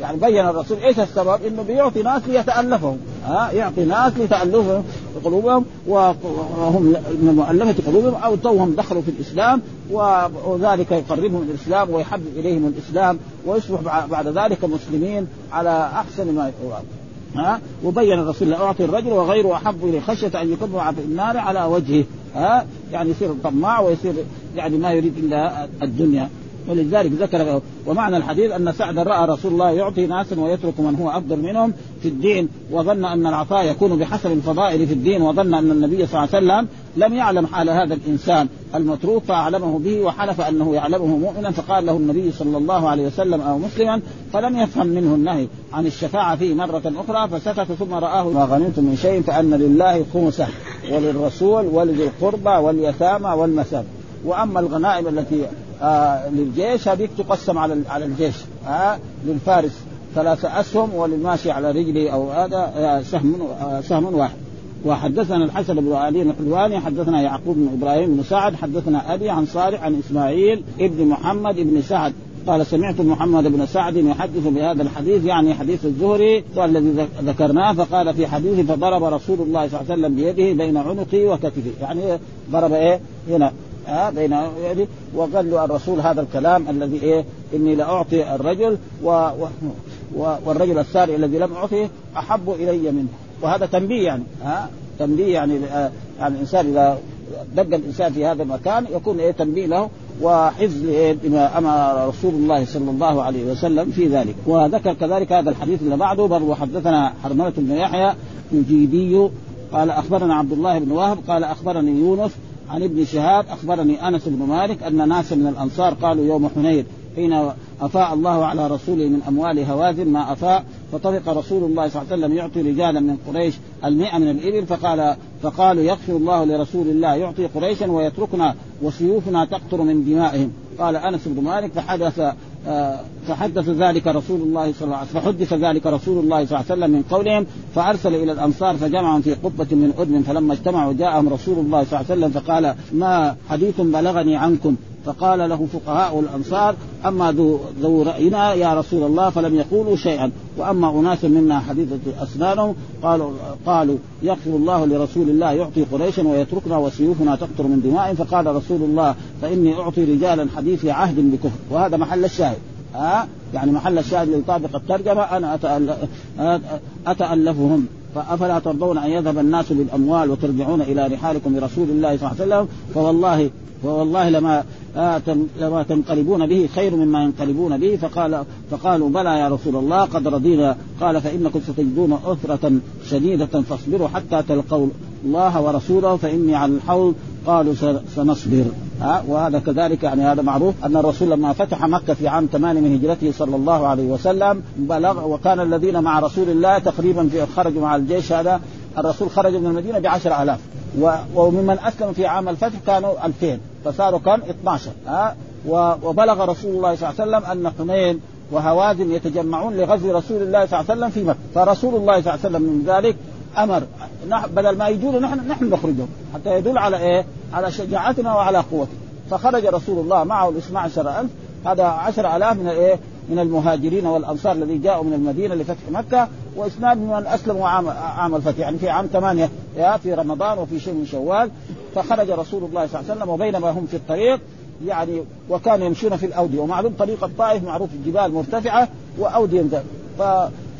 يعني بين الرسول إيش السبب؟ إنه بيعطي ناس ليتألفهم. ها يعطي ناس لتألفهم قلوبهم وهم من مؤلفة قلوبهم أو توهم دخلوا في الإسلام وذلك يقربهم من الإسلام ويحبب إليهم الإسلام ويصبح بعد ذلك مسلمين على أحسن ما يقال ها وبين الرسول أعطي الرجل وغيره أحب إليه خشية أن يكب في النار على وجهه. ها يعني يصير طماع ويصير يعني ما يريد إلا الدنيا. ولذلك ذكر ومعنى الحديث أن سعد رأى رسول الله يعطي ناسا ويترك من هو أفضل منهم في الدين وظن أن العطاء يكون بحسب الفضائل في الدين وظن أن النبي صلى الله عليه وسلم لم يعلم حال هذا الإنسان. المتروك فأعلمه به وحلف أنه يعلمه مؤمنا فقال له النبي صلى الله عليه وسلم أو مسلما فلم يفهم منه النهي عن الشفاعة فيه مرة أخرى فسكت ثم رآه ما غنمتم من شيء فأن لله خمسة وللرسول ولذي القربى واليتامى والمساكين. وأما الغنائم التي آه للجيش هذيك تقسم على على الجيش. آه للفارس ثلاثة أسهم وللماشي على رجله أو هذا آه سهم سهم واحد. وحدثنا الحسن بن علي الحلواني حدثنا يعقوب بن إبراهيم بن سعد حدثنا أبي عن صالح عن إسماعيل ابن محمد بن سعد. قال سمعت محمد بن سعد يحدث بهذا الحديث يعني حديث الزهري الذي ذكرناه فقال في حديثه فضرب رسول الله صلى الله عليه وسلم بيده بين عنقي وكتفي. يعني ضرب إيه؟ هنا. ها بين وقال له الرسول هذا الكلام الذي إيه إني لأعطي الرجل و, و والرجل الساري الذي لم أعطيه أحب إلي منه. وهذا تنبيه يعني ها تنبيه يعني يعني الإنسان إذا دق الإنسان في هذا المكان يكون إيه تنبيه له وحفظ بما أمر رسول الله صلى الله عليه وسلم في ذلك. وذكر كذلك هذا الحديث اللي بعده بل وحدثنا حرملة بن يحيى الجيدي قال أخبرنا عبد الله بن وهب قال أخبرني يونس عن ابن شهاب أخبرني أنس بن مالك أن ناسا من الأنصار قالوا يوم حنين حين أفاء الله على رسوله من أموال هوازن ما أفاء فطرق رسول الله صلى الله عليه وسلم يعطي رجالا من قريش المئة من الإبل فقال فقالوا يغفر الله لرسول الله يعطي قريشا ويتركنا وسيوفنا تقطر من دمائهم. قال أنس بن مالك فحدث فحدث ذلك رسول الله صلى الله عليه وسلم فحدث ذلك رسول الله صلى الله عليه وسلم من قولهم فأرسل إلى الأنصار فجمعهم في قبة من آدم فلما اجتمعوا جاءهم رسول الله صلى الله عليه وسلم فقال ما حديث بلغني عنكم؟ فقال له فقهاء الأنصار أما ذو ذو رأينا يا رسول الله فلم يقولوا شيئا. وأما أناس منا حديثة أسنانهم قالوا قالوا يغفر الله لرسول الله يعطي قريشا ويتركنا وسيوفنا تقطر من دمائهم فقال رسول الله فإني أعطي رجالا حديث عهد بكفر. وهذا محل الشاهد. ها؟ يعني محل الشاهد يطابق الترجمة. أنا أتألفهم. فأفلا ترضون أن يذهب الناس بالأموال وترجعون إلى رحالكم برسول الله صلى الله عليه وسلم؟ فوالله فوالله لما آه لما تنقلبون به خير مما ينقلبون به. فقال فقالوا بلى يا رسول الله قد رضينا. قال فإنكم ستجدون اثرة شديدة فاصبروا حتى تلقوا الله ورسوله فإني على الحوض. قالوا سنصبر. ها؟ وهذا كذلك يعني هذا معروف أن الرسول لما فتح مكة في عام 8 من هجرته صلى الله عليه وسلم بلغ وكان الذين مع رسول الله تقريبا في خرجوا مع الجيش هذا. الرسول خرج من المدينة بعشر آلاف. وممن اسلم في عام الفتح كانوا 2000 فصاروا كم؟ 12 ها؟ وبلغ رسول الله صلى الله عليه وسلم أن حنين وهوازن يتجمعون لغزو رسول الله صلى الله عليه وسلم في مكة. فرسول الله صلى الله عليه وسلم من ذلك أمر بدل ما يجون نحن نحن نخرجهم. حتى يدل على إيه؟ على شجاعتنا وعلى قوتنا. فخرج رسول الله معه عشر ألف. هذا عشر ألاف من الايه؟ من المهاجرين والأنصار الذي جاءوا من المدينة لفتح مكة. واثنان من أسلموا عام عام الفتح. يعني في عام ثمانية. في رمضان وفي شيء من شوال. فخرج رسول الله صلى الله عليه وسلم وبينما هم في الطريق. يعني وكانوا يمشون في الأودية. ومعلوم طريق الطائف معروف الجبال مرتفعة وأودية. ف...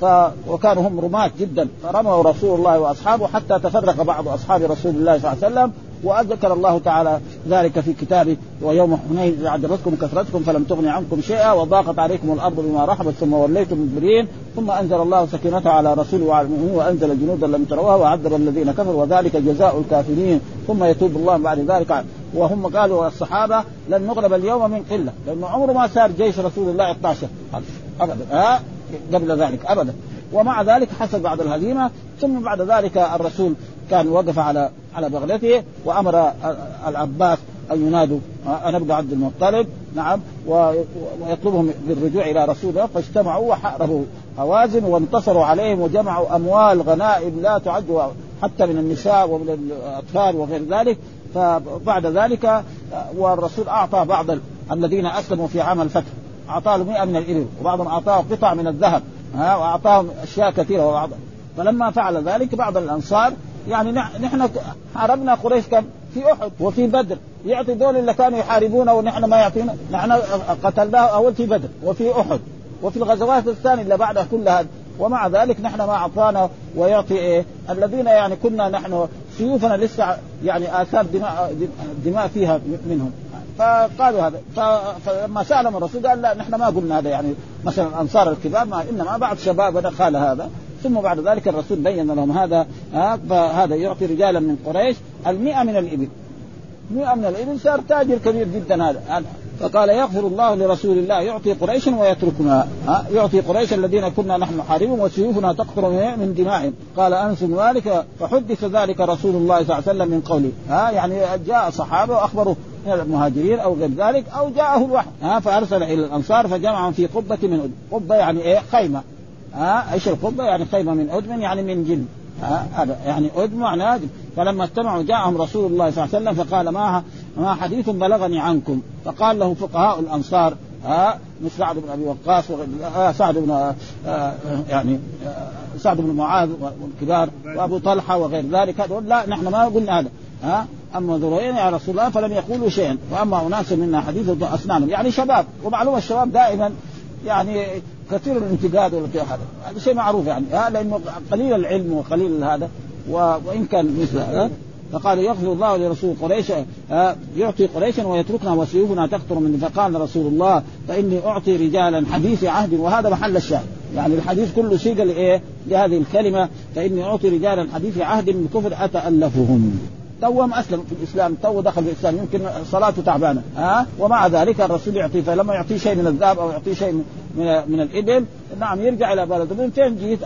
ف... وكانوا هم رماة جدا. فرموا رسول الله وأصحابه حتى تفرق بعض أصحاب رسول الله صلى الله عليه وسلم وذكر الله تعالى ذلك في كتابه ويوم حنين إذا عجبتكم كثرتكم فلم تغن عنكم شيئا وضاقت عليكم الأرض بما رحبت ثم وليتم مدبرين. ثم أنزل الله سكينته على رسوله وعلى المؤمنين وأنزل جنودا لم تروها وعذب الذين كفروا وذلك جزاء الكافرين. ثم يتوب الله بعد ذلك. وهم قالوا الصحابة لن نغلب اليوم من قلة لأنه عمره ما صار جيش رسول الله 12 ابدا. ها؟ قبل ذلك ابدا. ومع ذلك حصل بعد الهزيمة ثم بعد ذلك الرسول كان وقف على على بغلته وأمر العباس أن ينادوا أنا ابن عبد المطلب نعم ويطلبهم بالرجوع إلى رسول الله فاجتمعوا وحاربوا هوازن وانتصروا عليهم وجمعوا أموال غنائم لا تعد حتى من النساء ومن الأطفال وغير ذلك. فبعد ذلك والرسول أعطى بعض الذين أسلموا في عام الفتح. أعطاه 100 من الابل وبعضهم أعطاه قطع من الذهب ها واعطاهم أشياء كثيرة وبعض فلما فعل ذلك بعض الأنصار يعني نحن حاربنا قريش كم؟ في أحد وفي بدر يعطي دول اللي كانوا يحاربونه ونحن ما يعطينا نحن قتلناه أول في بدر وفي أحد وفي الغزوات الثانية اللي بعدها كلها ومع ذلك نحن ما أعطانا ويعطي إيه؟ الذين يعني كنا نحن سيوفنا لسه يعني آثار دماء دماء فيها منهم. فقالوا هذا. فلما سألهم الرسول قال لا نحن ما قلنا هذا يعني. مثلا الأنصار الكبار ما إنما بعض شبابنا قال هذا. ثم بعد ذلك الرسول بين لهم هذا فهذا يعطي رجالا من قريش المئة من الإبل. مئة من الإبل صار تاجر كبير جدا هذا. فقال يغفر الله لرسول الله يعطي قريشا ويتركنا. يعطي قريش الذين كنا نحن نحاربهم وسيوفنا تقطر من دمائهم. قال أنس ذلك فحدث ذلك رسول الله صلى الله عليه وسلم من قوله. ها يعني جاء صحابة واخبروا من المهاجرين أو غير ذلك أو جاءه الوحي. ها فأرسل إلى الأنصار فجمعهم في قبة من قبة يعني إيه؟ خيمة. ها إيش القبة؟ يعني خيمة من أدم يعني من جلد هذا يعني أدم معناه فلما استمعوا جاءهم رسول الله صلى الله عليه وسلم فقال ما ما حديث بلغني عنكم؟ فقال له فقهاء الأنصار ها مثل سعد بن أبي وقاص آه سعد بن آه يعني آه سعد بن معاذ والكبار وأبو طلحة وغير ذلك. هذول لا نحن ما قلنا هذا. ها أما ذريين يا رسول الله فلم يقولوا شيئا. وأما أناس منا حديث اسنانهم يعني شباب. ومعلوم الشباب دائما يعني كثير الانتقاد ولا هذا. هذا شيء معروف يعني. ها لأنه قليل العلم وقليل هذا. وإن كان مثل هذا فقال يغفر الله لرسول قريش يعطي قريشا ويتركنا وسيوفنا تقطر من فقال رسول الله فإني أعطي رجالا حديث عهد. وهذا محل الشاهد. يعني الحديث كله سيق لإيه؟ لهذه الكلمة فإني أعطي رجالا حديث عهد من كفر أتألفهم. تو ما اسلم في الإسلام تو دخل في الإسلام يمكن صلاته تعبانة ها؟ ومع ذلك الرسول يعطيه فلما يعطيه شيء من الذهب أو يعطيه شيء من من الإبل. نعم يرجع إلى بلده. من فين جيت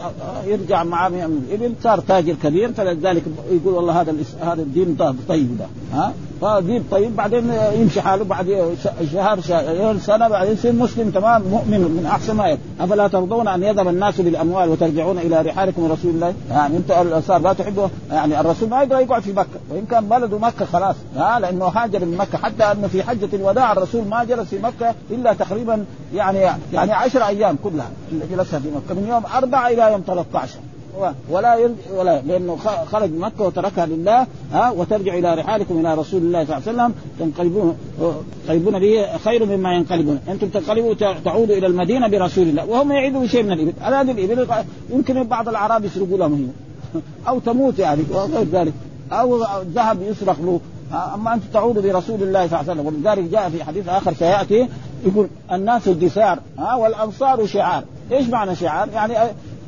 يرجع معاه من الإبل. صار تاجر كبير فلذلك يقول والله هذا هذا الدين طيب ده. ها؟ فدين طيب بعدين يمشي حاله بعد شهر شهر سنة بعدين يصير مسلم تمام مؤمن من أحسن ما يكون أفلا ترضون أن يذهب الناس بالأموال وترجعون إلى رحالكم رسول الله؟ يعني انت الانصار لا تحبه يعني الرسول ما يقدر يقعد في مكة. وإن كان بلده مكة خلاص. ها؟ لأنه هاجر من مكة. حتى أنه في حجة الوداع الرسول ما جلس في مكة إلا تقريبا يعني يعني 10 أيام كلها اللي جلسها في مكة من يوم أربعة إلى يوم 13 ولا يرجع ولا لأنه خرج من مكة وتركها لله ها وترجع إلى رحالكم إلى رسول الله صلى الله عليه وسلم تنقلبون تنقلبون به خير مما ينقلبون. أنتم تنقلبوا تعودوا إلى المدينة برسول الله وهم يعيدوا بشيء من الإبل. هذه الإبل يمكن بعض الأعراب يسرقوا لهم هنا. أو تموت يعني وغير ذلك. أو ذهب يسرق له. أما انت تعود برسول الله صلى الله عليه وسلم ولذلك جاء في حديث آخر سيأتي يقول الناس الدثار ها والانصار شعار. إيش معنى شعار؟ يعني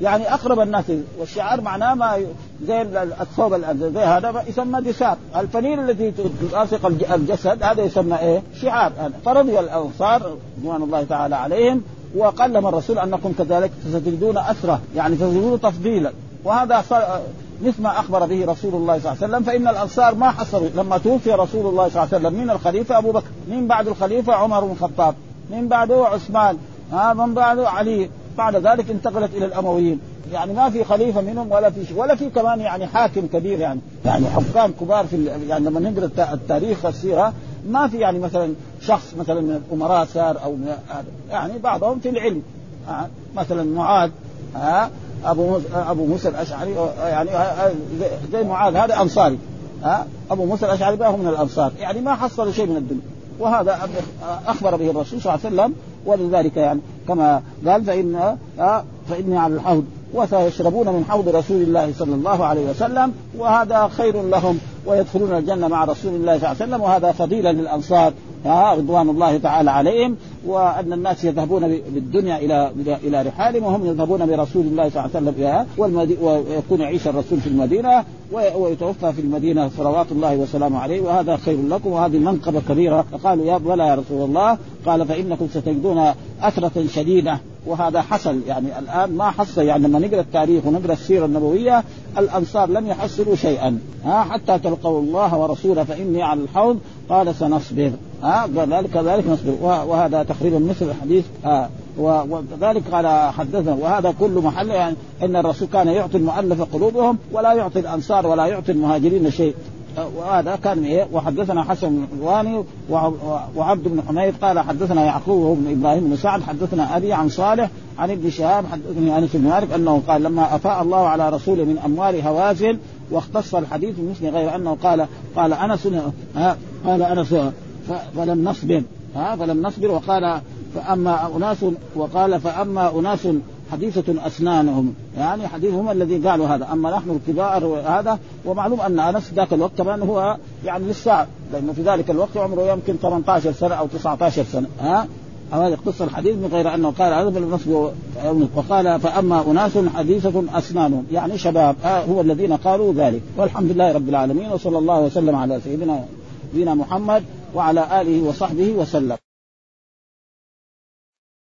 يعني أقرب الناس والشعار معناه ما زي الثوب زي هذا يسمى دثار، الفنيل التي تلاصق الجسد هذا يسمى إيه؟ شعار. فرضي الانصار رضوان الله تعالى عليهم وقلم الرسول أنكم كذلك ستجدون اثره يعني ستجدون تفضيلا. وهذا مثل ما أخبر به رسول الله صلى الله عليه وسلم فإن الأنصار ما حصلوا لما توفي رسول الله صلى الله عليه وسلم من الخليفة أبو بكر من بعد الخليفة عمر بن الخطاب من بعده عثمان ها من بعده علي بعد ذلك انتقلت إلى الأمويين. يعني ما في خليفة منهم ولا في ولا في كمان يعني حاكم كبير يعني يعني حكام كبار في يعني لما نقرأ التاريخ السيره ما في يعني مثلا شخص مثلا من الأمراء صار أو يعني بعضهم في العلم مثلا معاذ ها أبو أبو موسى الأشعري يعني زي معاذ هذا أنصاري. ها؟ أبو موسى الأشعري هو من الأنصار. يعني ما حصلوا شيء من الدنيا. وهذا أخبر به الرسول صلى الله عليه وسلم ولذلك يعني كما قال فان فإني على الحوض. وسيشربون من حوض رسول الله صلى الله عليه وسلم وهذا خير لهم ويدخلون الجنة مع رسول الله صلى الله عليه وسلم وهذا فضيلة للأنصار رضوان الله تعالى عليهم وأن الناس يذهبون بالدنيا إلى إلى رحالهم وهم يذهبون برسول الله صلى الله عليه وسلم. ويكون يعيش الرسول في المدينة ويتوفى في المدينة صلوات الله وسلامه عليه وهذا خير لكم وهذه منقبة كبيرة فقالوا يا بلى يا رسول الله قال فإنكم ستجدون أثرة شديدة وهذا حصل. يعني الآن ما حصل يعني لما نقرأ التاريخ ونقرأ السيرة النبوية الأنصار لم يحصلوا شيئا. ها حتى تلقوا الله ورسوله فإني على الحوض قال سنصبر. ها ذلك كذلك نصبر. وهذا تقريبا مثل الحديث. ها وذلك قال حدثنا. وهذا كل محل يعني إن الرسول كان يعطي المؤلف قلوبهم ولا يعطي الأنصار ولا يعطي المهاجرين شيء. وهذا كان إيه وحدثنا حسن بن حلواني وعبد بن حميد قال حدثنا يعقوب بن إبراهيم بن سعد حدثنا أبي عن صالح عن ابن شهاب حدثني انس بن مالك أنه قال لما أفاء الله على رسوله من أموال هوازن واختص الحديث بمثل غير أنه قال قال انس قال انس فلم نصبر ها فلم نصبر وقال فأما أناس وقال فأما أناس حديثة أسنانهم. يعني حديثهم الذي قالوا هذا. أما نحن الكبار هذا ومعلوم أن أنس ذاك الوقت كمان هو يعني لسه لأنه في ذلك الوقت عمره يمكن 18 سنة أو 19 سنة. ها؟ هذا يختص الحديث من غير أنه قال هذا بالنصب وقال فأما أناس حديثة أسنانهم. يعني شباب هو الذين قالوا ذلك. والحمد لله رب العالمين وصلى الله وسلم على سيدنا محمد وعلى آله وصحبه وسلم.